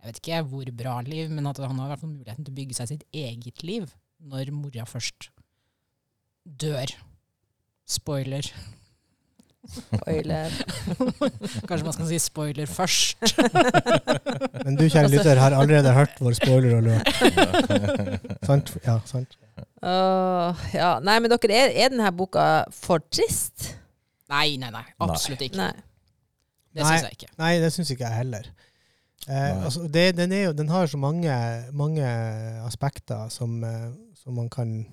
jeg vet ikke hvor bra liv, men at han har i hvert fall muligheten til å bygge seg sitt eget liv når mora først dør. Spoiler. Spoiler. Kanskje man skal si spoiler først. Men du, kjære lytter, har allerede hørt vår spoiler alert. sant? Ja, sant. Uh, ja. Nei, men dere, er, er denne boka for trist? Nei, nei, nei. Absolutt ikke. Nei. Det syns jeg ikke. Nei, det syns ikke jeg heller. Eh, altså, det, den, er jo, den har så mange, mange aspekter som, eh, som man kan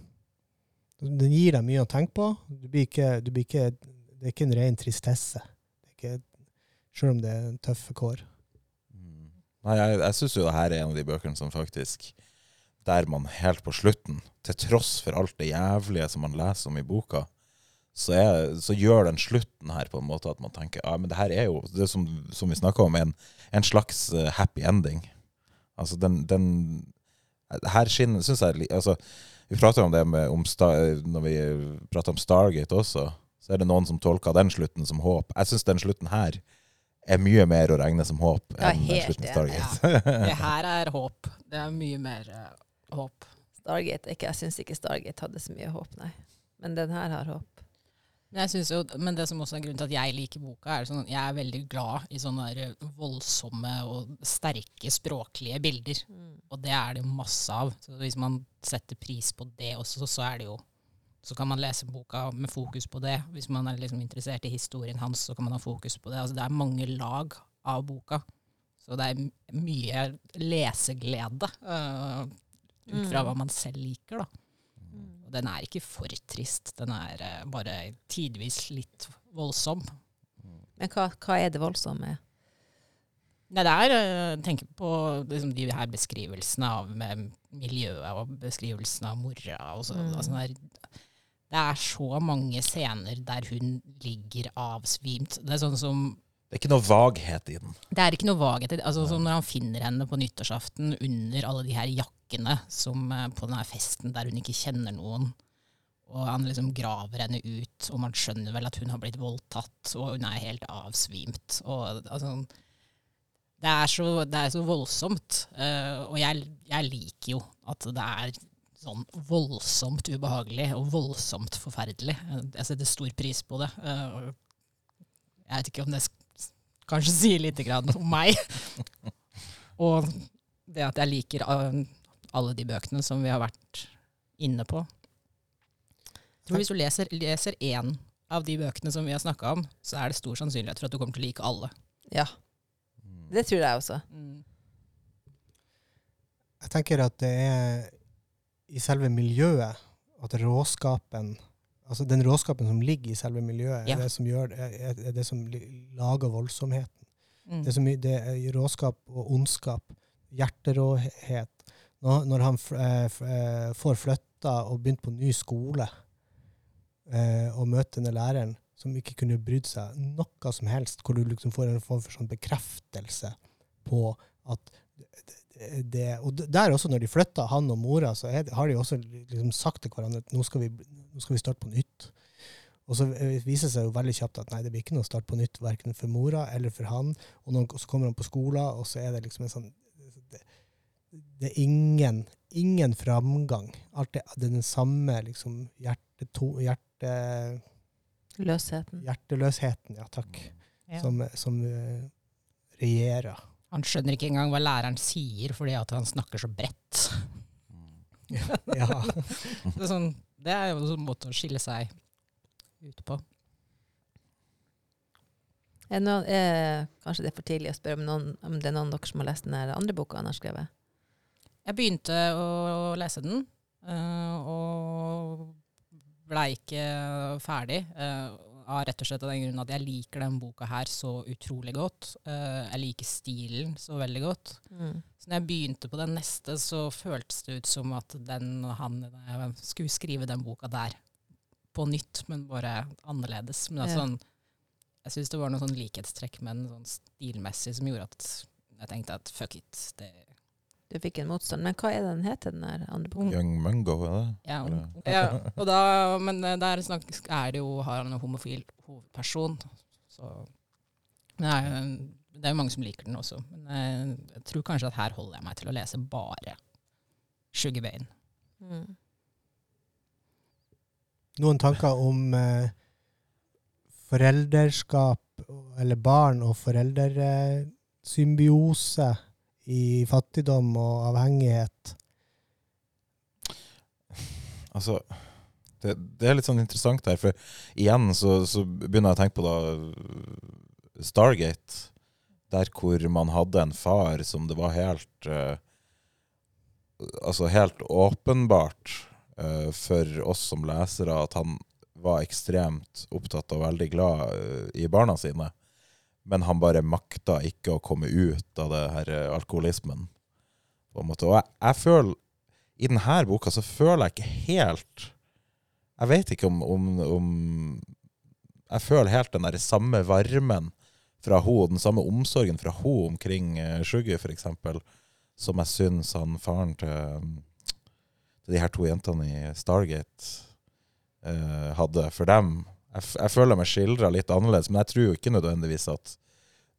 Den gir deg mye å tenke på. Du blir ikke, du blir ikke, det er ikke en ren tristesse. Ikke, selv om det er tøffe kår. Mm. Nei, jeg, jeg syns jo det her er en av de bøkene som faktisk Der man helt på slutten, til tross for alt det jævlige som man leser om i boka, så, er, så gjør den slutten her på en måte at man tenker ja, men det her er jo det som, som vi snakka om, en, en slags eh, happy ending. Altså den, den Her skinner syns jeg altså, Vi prater om det med om Når vi prater om Stargate også, så er det noen som tolker den slutten som håp. Jeg syns den slutten her er mye mer å regne som håp enn helt slutten Stargate. Ja. Stargate. Det her er håp. Det er mye mer uh, håp. Stargate, ikke, jeg syns ikke Stargate hadde så mye håp, nei. Men den her har håp. Men, jeg jo, men det som også er grunnen til at jeg liker boka, er sånn jeg er veldig glad i sånne voldsomme og sterke språklige bilder. Og det er det masse av. Så hvis man setter pris på det også, så er det jo så kan man lese boka med fokus på det. Hvis man er liksom interessert i historien hans, så kan man ha fokus på det. Altså, det er mange lag av boka. Så det er mye leseglede uh, ut fra Mm. hva man selv liker, da. Og den er ikke for trist. Den er uh, bare tidvis litt voldsom. Men hva, hva er det voldsomme? Nei, det er eh, tenke på liksom, de her beskrivelsene av miljøet og beskrivelsene av mora. Og så, Mm. altså, det, er, så mange scener der hun ligger avsvimt. Det er sånn som Det er ikke noe vaghet i den. Det er ikke noe vaghet. i det. Altså, som når han finner henne på nyttårsaften under alle de her jakkene som, eh, på denne festen der hun ikke kjenner noen. Og han liksom graver henne ut, og man skjønner vel at hun har blitt voldtatt, og hun er helt avsvimt. Og, altså, det, er så, det er så voldsomt. Uh, og jeg, jeg liker jo at det er sånn voldsomt ubehagelig og voldsomt forferdelig. Jeg setter stor pris på det. Eh, Jeg vet ikke om det kanskje sier lite grann om meg. og det at jeg liker eh, alle de bøkene som vi har vært inne på. Jeg tror hvis du leser, leser én av de bøkene som vi har snakka om, så er det stor sannsynlighet for at du kommer til å like alle. Ja, det tror jeg også. Jeg tenker at det er i selve miljøet at råskapen Altså den råskapen som ligger i selve miljøet, Ja. er det som, gjør, er, er det som lager voldsomheten. Mm. Det mye, det er råskap og ondskap. Hjerteråhet. Når, når han eh, eh, får flytta og begynt på ny skole, eh, og møter denne læreren som ikke kunne brydd seg noe som helst, hvor du liksom får en form for sånn bekreftelse på at det, Og der også, når de flytta, han og mora, så er, har de også liksom sagt til hverandre at nå skal vi, nå skal vi starte på nytt. Og så eh, viser det seg jo veldig kjapt at nei, det blir ikke noe start på nytt, verken for mora eller for han. Og når, så kommer han på skolen, og så er det liksom en sånn Det, det er ingen, ingen framgang. Alt det, det er den samme liksom hjerteto, hjerte, Løsheten. hjerteløsheten, ja takk, Ja. som, som eh, regjerer. Han skjønner ikke engang hva læreren sier fordi at han snakker så bredt. Ja. Det er, sånn, det er jo en sånn måte å skille seg ut på. Er noen, eh, kanskje det er for tidlig å spørre om, noen, om det er noen av dere som har lest den andre boka han har skrevet? Jeg begynte å lese den, eh, og blei ikke ferdig. Av rett og slett av den grunn at jeg liker den boka her så utrolig godt. Uh, Jeg liker stilen så veldig godt. Mm. Så når jeg begynte på den neste, så føltes det ut som at den, han skulle skrive den boka der på nytt, men bare annerledes. Men det er sånn, jeg syns det var noen sånn likhetstrekk med den sånn stilmessig som gjorde at jeg tenkte at fuck it. Det, Du fikk en motstand. Men hva er den heter, den der andre boka? Young Mungo, er det? ja, ja, og da, men eh, der snakk, er det jo, har han en homofil hovedperson. Så det er, jo- det er jo mange som liker den også. Men jeg, jeg tror kanskje at her holder jeg meg til å lese bare Sugar Bane. Mm. Noen tanker om eh, foreldreskap, eller barn og foreldresymbiose i fattigdom og avhengighet? Altså, det, det er litt sånn interessant der, for igjen så, så begynner jeg å tenke på da Stargate, der hvor man hadde en far som det var helt uh, Altså helt åpenbart uh, for oss som lesere at han var ekstremt opptatt og veldig glad uh, i barna sine, men han bare makta ikke å komme ut av det her eh, alkoholismen. På en måte. Og jeg, jeg føler i denne boka så føler jeg ikke helt Jeg vet ikke om, om, om Jeg føler helt den der samme varmen fra hun, den samme omsorgen fra hun omkring uh, Shuggy, eksempel, som jeg syns han faren til, til de her to jentene i Stargate uh, hadde for dem. Jeg, føler meg skildra litt annerledes, men jeg tror jo ikke nødvendigvis at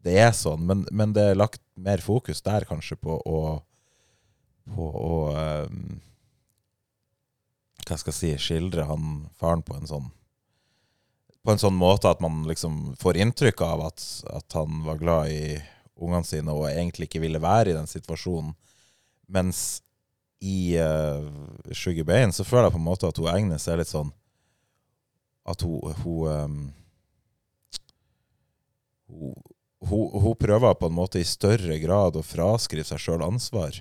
det er sånn. Men, men det er lagt mer fokus der kanskje på å på å um, Hva skal jeg si Skildre han faren på en sånn På en sånn måte at man liksom får inntrykk av at, at han var glad i ungene sine og egentlig ikke ville være i den situasjonen. Mens i uh, Sugar Bain så føler jeg på en måte at hun Agnes er litt sånn At hun hun, um, hun, hun, hun prøver på en måte i større grad å fraskrive seg sjøl ansvar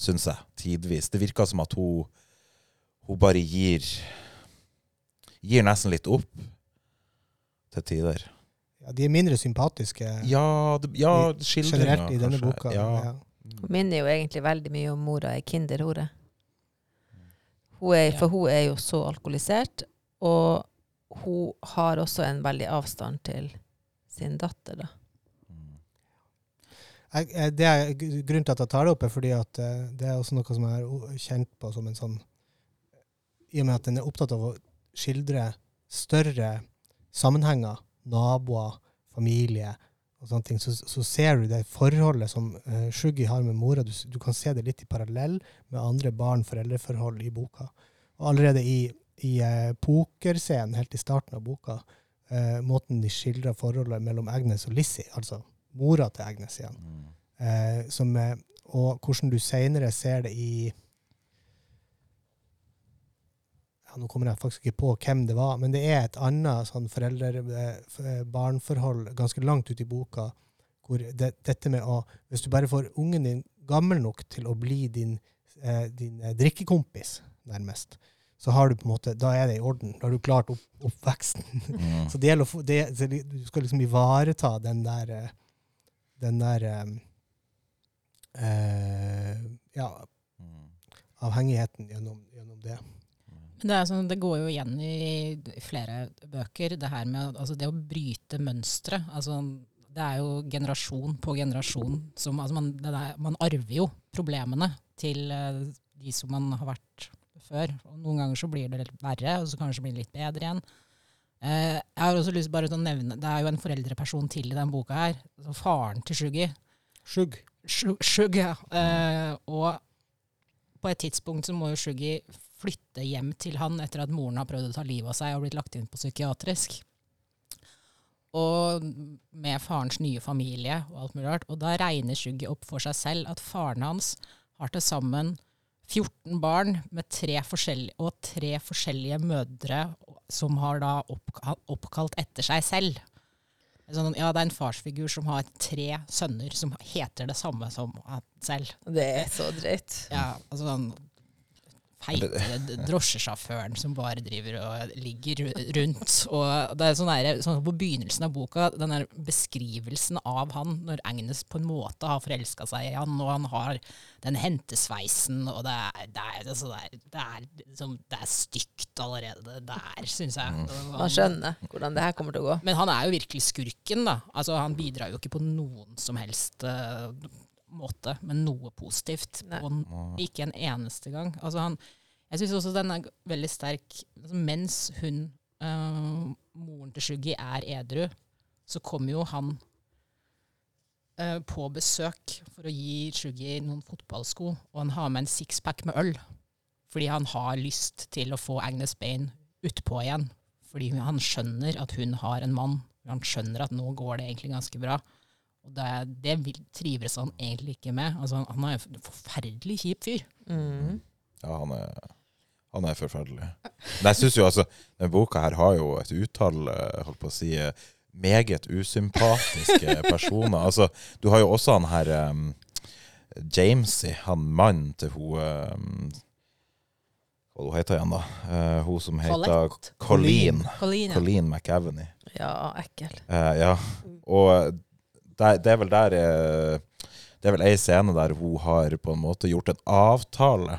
syns jeg, tidvis. Det virker som at hun, hun bare gir Gir nesten litt opp til tider. Ja, de er mindre sympatiske Ja, det, ja generelt i denne kanskje. boka. Ja. Ja. Hun minner jo egentlig veldig mye om mora i Kinderhore. Hun er, for hun er jo så alkoholisert, og hun har også en veldig avstand til sin datter, da. Mm. Det er, grunnen til at jeg tar det opp, er fordi at eh, det er også noe som jeg har kjent på som en sånn I og med at den er opptatt av å skildre større sammenhenger, naboer, familie og sånne ting, så, så ser du det forholdet som uh, Shuggy har med mora. Du, du kan se det litt i parallell med andre barn-foreldreforhold i boka. Og allerede i, i eh, pokerscenen helt i starten av boka, eh, måten de skildrer forholdet mellom Agnes og Lizzie, altså mora til Agnes igjen, Mm. eh, som, eh, og hvordan du senere ser det i ja, Nå kommer jeg faktisk ikke på hvem det var, men det er et annet sånn foreldre-barn-forhold ganske langt ute i boka, hvor det, dette med å Hvis du bare får ungen din gammel nok til å bli din, eh, din eh, drikkekompis, nærmest, så har du på en måte, da er det i orden. Da har du klart opp, oppveksten. Mm. Så det gjelder å få, det, du skal liksom ivareta den der eh, den der eh, eh, ja, Mm. avhengigheten gjennom, gjennom det. Det, er sånn, det går jo igjen i flere bøker, det her med altså det å bryte mønstre. Altså, det er jo generasjon på generasjon som altså man, det der, man arver jo problemene til de som man har vært før. Og noen ganger så blir det litt verre, og så kanskje blir det litt bedre igjen. Eh, jeg har også lyst bare til å nevne, Det er jo en foreldreperson til i den boka her. Altså faren til Shuggy. Shug- Shug, ja. Eh, og på et tidspunkt så må jo Shuggy flytte hjem til han etter at moren har prøvd å ta livet av seg og blitt lagt inn på psykiatrisk. Og med farens nye familie og alt mulig rart. Og da regner Shuggy opp for seg selv at faren hans har til sammen 14 barn med tre forskjellige, og tre forskjellige mødre som har da oppkalt etter seg selv. Sånn, ja, det er en farsfigur som har tre sønner som heter det samme som han selv. Det er så drøyt. Ja, altså sånn feite d- drosjesjåføren som bare driver og ligger rundt. Og det er sånn der, sånn på begynnelsen av boka, den der beskrivelsen av han når Agnes på en måte har forelska seg i han, og han har den hentesveisen, og det er, det er, altså, det er, det er, liksom, det er stygt allerede der, syns jeg. Og Man skjønner hvordan det her kommer til å gå. men han er jo virkelig skurken, da. Altså, han bidrar jo ikke på noen som helst eh, måte med noe positivt. Og ikke en eneste gang. Altså, han, jeg syns også den er veldig sterk altså, Mens hun, øh, moren til Shuggy, er edru, så kommer jo han øh, på besøk for å gi Shuggy noen fotballsko, og han har med en sixpack med øl. Fordi han har lyst til å få Agnes Bain utpå igjen. Fordi han skjønner at hun har en mann. Han skjønner at nå går det egentlig ganske bra. Og det, det trives han egentlig ikke med. Altså, han er en forferdelig kjip fyr. Mm. Ja, han er, han er forferdelig. Men jeg syns jo altså Denne boka her har jo et utall eh, holdt på å si eh, meget usympatiske personer. Altså, du har jo også han her um, Jamesy, han mannen til hun um, Hva hun heter igjen, da? Uh, hun som heter Colette. Colleen. Colleen, ja. Colleen McAvenny. Ja, ekkel. Uh, ja. Og det, det er vel der eh, Det er vel ei scene der hun har på en måte gjort en avtale.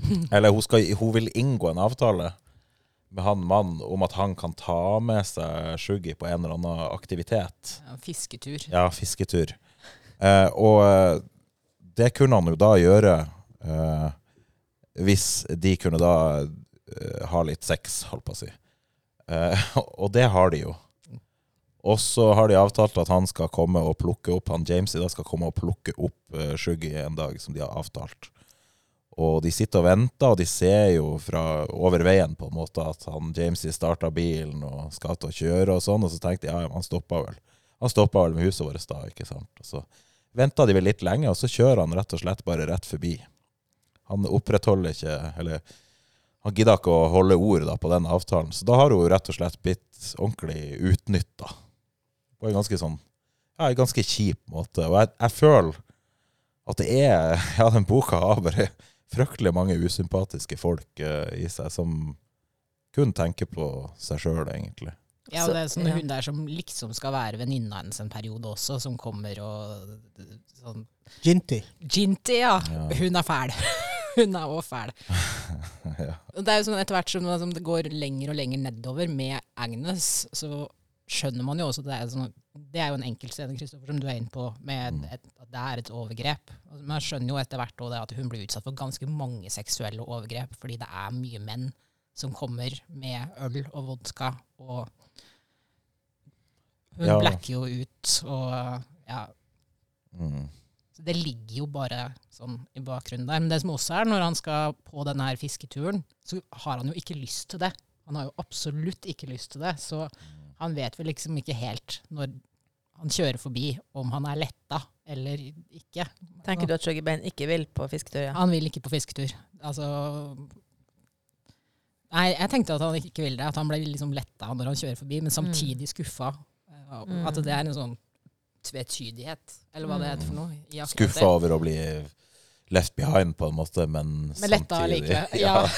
Eller hun, skal, hun vil inngå en avtale med han mannen om at han kan ta med seg Shuggy på en eller annen aktivitet. Ja, Fisketur. Ja, fisketur. Eh, og eh, det kunne han jo da gjøre eh, hvis de kunne da eh, ha litt sex, holdt på å si. Eh, og det har de jo. Og så har de avtalt at han skal komme og plukke opp han James i dag skal komme og plukke opp uh, Shuggy en dag, som de har avtalt. Og de sitter og venter, og de ser jo fra over veien på en måte at han Jamesy starta bilen og skal til å kjøre og sånn, og så tenkte de ja, han stoppa vel. Han stoppa vel med huset vårt da, ikke sant. Og så venta de vel litt lenge, og så kjører han rett og slett bare rett forbi. Han opprettholder ikke Eller han gidder ikke å holde ord da, på den avtalen. Så da har hun rett og slett blitt ordentlig utnytta. På en ganske sånn Ja, en ganske kjip måte. Og jeg, jeg føler at det er Ja, den boka har bare fryktelig mange usympatiske folk uh, i seg som kun tenker på seg sjøl, egentlig. Ja, og det er sånn hun der som liksom skal være venninna hennes en periode også, som kommer og sånn Ginty. Ginty, ja. Ja. Hun er fæl. Hun er òg fæl. ja. Det er jo sånn etter hvert som, som det går lenger og lenger nedover med Agnes, så skjønner man jo også det er, sånn, det er jo en enkeltscene Kristoffer, som du er inne på, med Mm. et, at det er et overgrep. Altså, Man skjønner jo etter hvert at hun blir utsatt for ganske mange seksuelle overgrep, fordi det er mye menn som kommer med øl og vodka og Hun Ja. blacker jo ut, og ja, Mm. Så det ligger jo bare sånn i bakgrunnen der. Men det som også er, når han skal på denne her fisketuren, så har han jo ikke lyst til det. Han har jo absolutt ikke lyst til det. Så han vet vel liksom ikke helt når han kjører forbi, om han er letta eller ikke. Tenker du at Shoggy Bain ikke vil på fisketur? Ja? Han vil ikke på fisketur. Altså Nei, jeg tenkte at han ikke ville det. At han ble liksom letta når han kjører forbi, men samtidig skuffa. Eh, Mm. At det er en sånn tvetydighet, eller hva det heter for noe. i Skuffa over å bli left behind, på en måte, men, Men samtidig Letta ja. ja.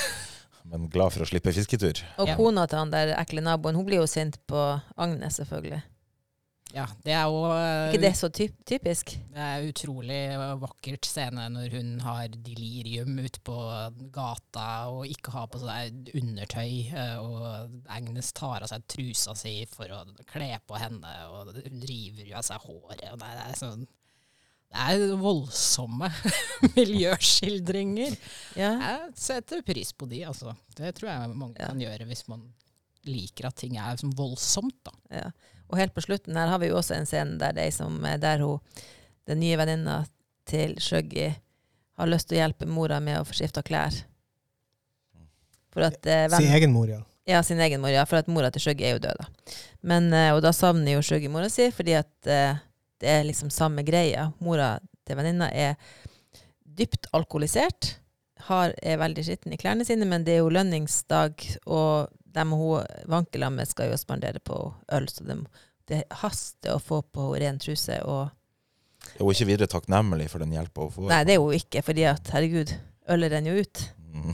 Men glad for å slippe fisketur. Og Ja. kona til han der ekle naboen, hun blir jo sint på Agnes, selvfølgelig. Ja, det er jo eh, ikke det så typ typisk? Det er utrolig vakkert scene når hun har delirium ute på gata og ikke har på seg undertøy, eh, og Agnes tar av seg trusa si for å kle på henne, og hun river jo av seg håret. Og det, er sånn det er voldsomme miljøskildringer. Ja. Jeg setter pris på de, altså. Det tror jeg mange Ja. kan gjøre hvis man liker at ting er som voldsomt, da. ja. Og helt på slutten her har vi jo også en scene der, det er som, der hun, den nye venninna til Shuggy har lyst til å hjelpe mora med å få skifta klær. For at eh, Sin egen mor, ja. Ja, sin egen mor, ja. For at mora til Shuggy er jo død, da. Men, eh, og da savner jo Shuggy mora si, fordi at eh, det er liksom samme greia. Mora til venninna er dypt alkoholisert, har, er veldig skitten i klærne sine, men det er jo lønningsdag, og dem hun vanker med, skal jo spandere på øl, så det, det haster å få på ren truse. Og Hun er ikke videre takknemlig for den hjelpa hun får. Nei, det er hun ikke, fordi at herregud, ølet renner jo ut. Mm.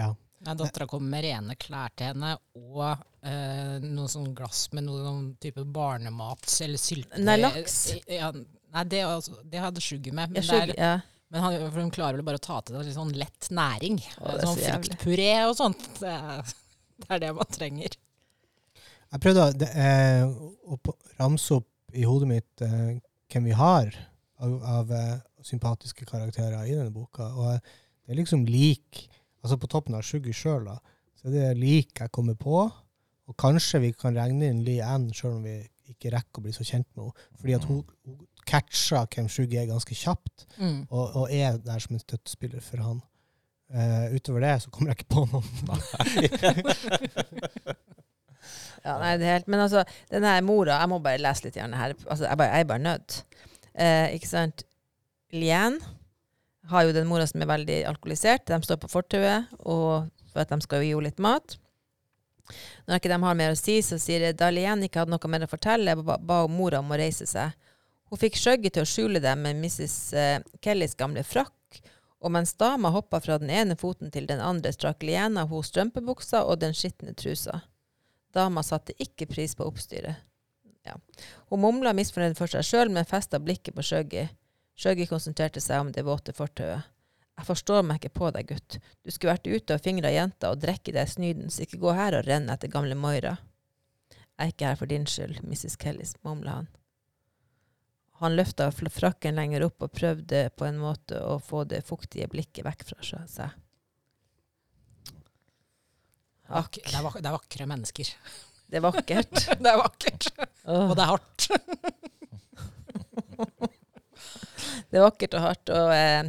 ja. Nei, Dattera kommer med rene klær til henne og eh, noe sånn glass med noe sånn type barnemat eller sylte. Nei, laks. Ja, nei, det, altså, det hadde Sugar med. Men, Jeg det er, ja. men han, for hun klarer vel bare å ta til seg litt sånn lett næring. Å, det er sånn så fruktpuré og sånt. Det er, det er det man trenger. Jeg prøvde det, eh, å ramse opp i hodet mitt eh, hvem vi har av, av eh, sympatiske karakterer i denne boka. Og eh, det er liksom lik Altså på toppen av Sugar sjøl, da. Så det er lik jeg kommer på. Og kanskje vi kan regne inn Lee Ann, sjøl om vi ikke rekker å bli så kjent med henne. Fordi at hun, hun catcher Kem er, ganske kjapt. Mm. Og, og er der som en støttespiller for han. Uh, utover det så kommer jeg ikke på noen. Ja, nei, det er helt, men altså, den her mora Jeg må bare lese litt her. Altså, jeg, bare, jeg er bare nødt. Uh, ikke sant? Lien har jo den mora som er veldig alkoholisert. De står på fortauet og for at de skal gi henne litt mat. Når ikke de har mer å si, så sier de da Lien ikke hadde noe mer å fortelle, ba, ba mora om å reise seg. Hun fikk skjøgget til å skjule dem med Mrs. eh, Kellys gamle frakk, og mens dama hoppa fra den ene foten til den andre, strakk Lien av henne strømpebuksa og den skitne trusa. Dama satte ikke pris på oppstyret. Ja. Hun mumla misfornøyd for seg sjøl, men festa blikket på skjøgget. Skjøgget konsentrerte seg om det våte fortauet. Jeg forstår meg ikke på deg, gutt. Du skulle vært ute og fingra jenta og drikke deg snyden, så ikke gå her og renne etter gamle Moira. Jeg er ikke her for din skyld, Mrs. Kellis, mumla han. Han løfta frakken lenger opp og prøvde på en måte å få det fuktige blikket vekk fra seg. Akk. Det, er det er vakre mennesker. Det er vakkert. det er vakkert. Oh. Og det er hardt. Det er vakkert og hardt. Og eh,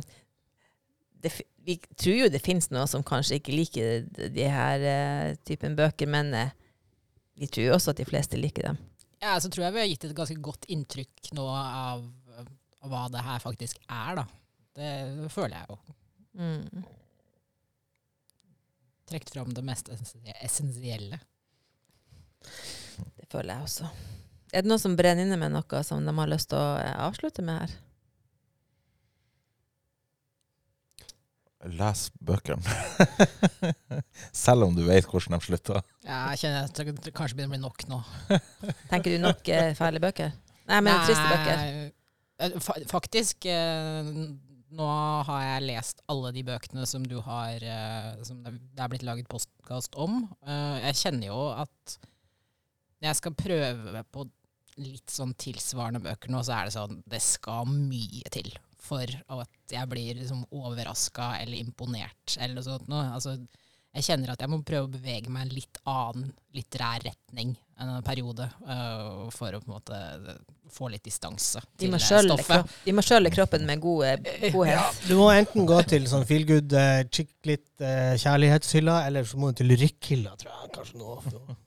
det, vi tror jo det finnes noen som kanskje ikke liker de, de her uh, typen bøker, men uh, vi tror jo også at de fleste liker dem. Ja, så tror jeg vi har gitt et ganske godt inntrykk nå av, av hva det her faktisk er, da. Det føler jeg jo. Mm. Trukket fram det mest essensielle. Det føler jeg også. Er det noen som brenner inne med noe som de har lyst til å eh, avslutte med her? Les bøkene. Selv om du vet hvordan de slutter. Ja, jeg kjenner at det kanskje begynner å bli nok nå. Tenker du nok eh, fæle bøker? Nei, men triste bøker. Eh, fa- Faktisk, eh, nå har jeg lest alle de bøkene som du har eh, Som det det er blitt laget postkast om. Eh, Jeg kjenner jo at når jeg skal prøve på litt sånn tilsvarende bøker nå, så er det sånn Det skal mye til for at jeg blir liksom overraska eller imponert eller noe sånt. noe. Altså, jeg kjenner at jeg må prøve å bevege meg i en litt annen litterær retning enn en periode, uh, for å på en måte få litt distanse til stoffet. De må skjølle kroppen med god, godhet. godhet. Du må enten gå til sånn feel good, uh, chick litt uh, kjærlighetshylla, eller så må du til lyrikkhylla, tror jeg. Kanskje nå.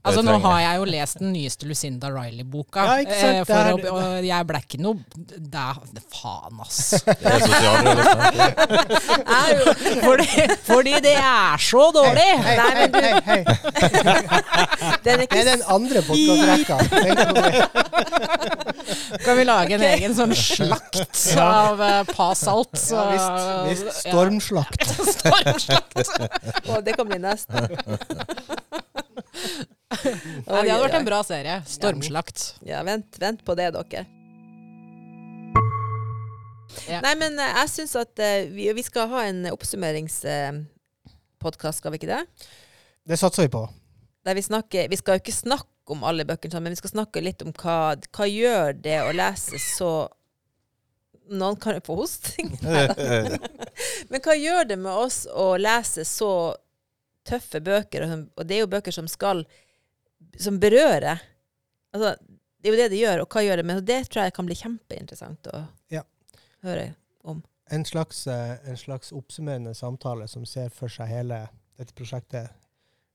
Altså, nå har jeg jo lest den nyeste Lucinda Riley-boka. Ja, ikke sant, eh, det for å, og jeg ble ikke noe da, Faen, ass. Det er jo- fordi, fordi det er så dårlig! Hei, hei, hei, Hei, hei. den er Det er den andre podkastrekka. Kan vi lage en egen sånn slakt av uh, Pasalt? Ja, visst. visst. Stormslakt. Stormslakt. Å, det kan bli neste. Nei, det hadde vært en bra serie. Stormslakt. Ja, vent, vent på det, dere. Ja. Nei, men eh, jeg syns at eh, vi, vi skal ha en oppsummeringspodkast, skal vi ikke det? Det satser vi på. Der vi snakker Vi skal jo ikke snakke om alle bøkene men vi skal snakke litt om hva, hva gjør det å lese så Noen kan jo få hosting. Men hva gjør det med oss å lese så tøffe bøker, og, og det er jo bøker som skal Som berører. Altså, det er jo det det gjør, og hva gjør det med det tror jeg kan bli kjempeinteressant å Ja. høre. En slags, eh, en slags oppsummerende samtale som ser for seg hele dette prosjektet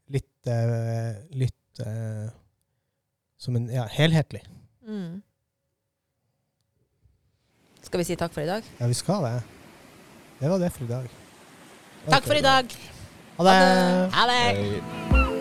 litt, eh, litt eh, som en ja, helhetlig. Mm. Skal vi si takk for i dag? Ja, vi skal det. Det var det for i dag. Takk for i dag. Ha det. Ha det.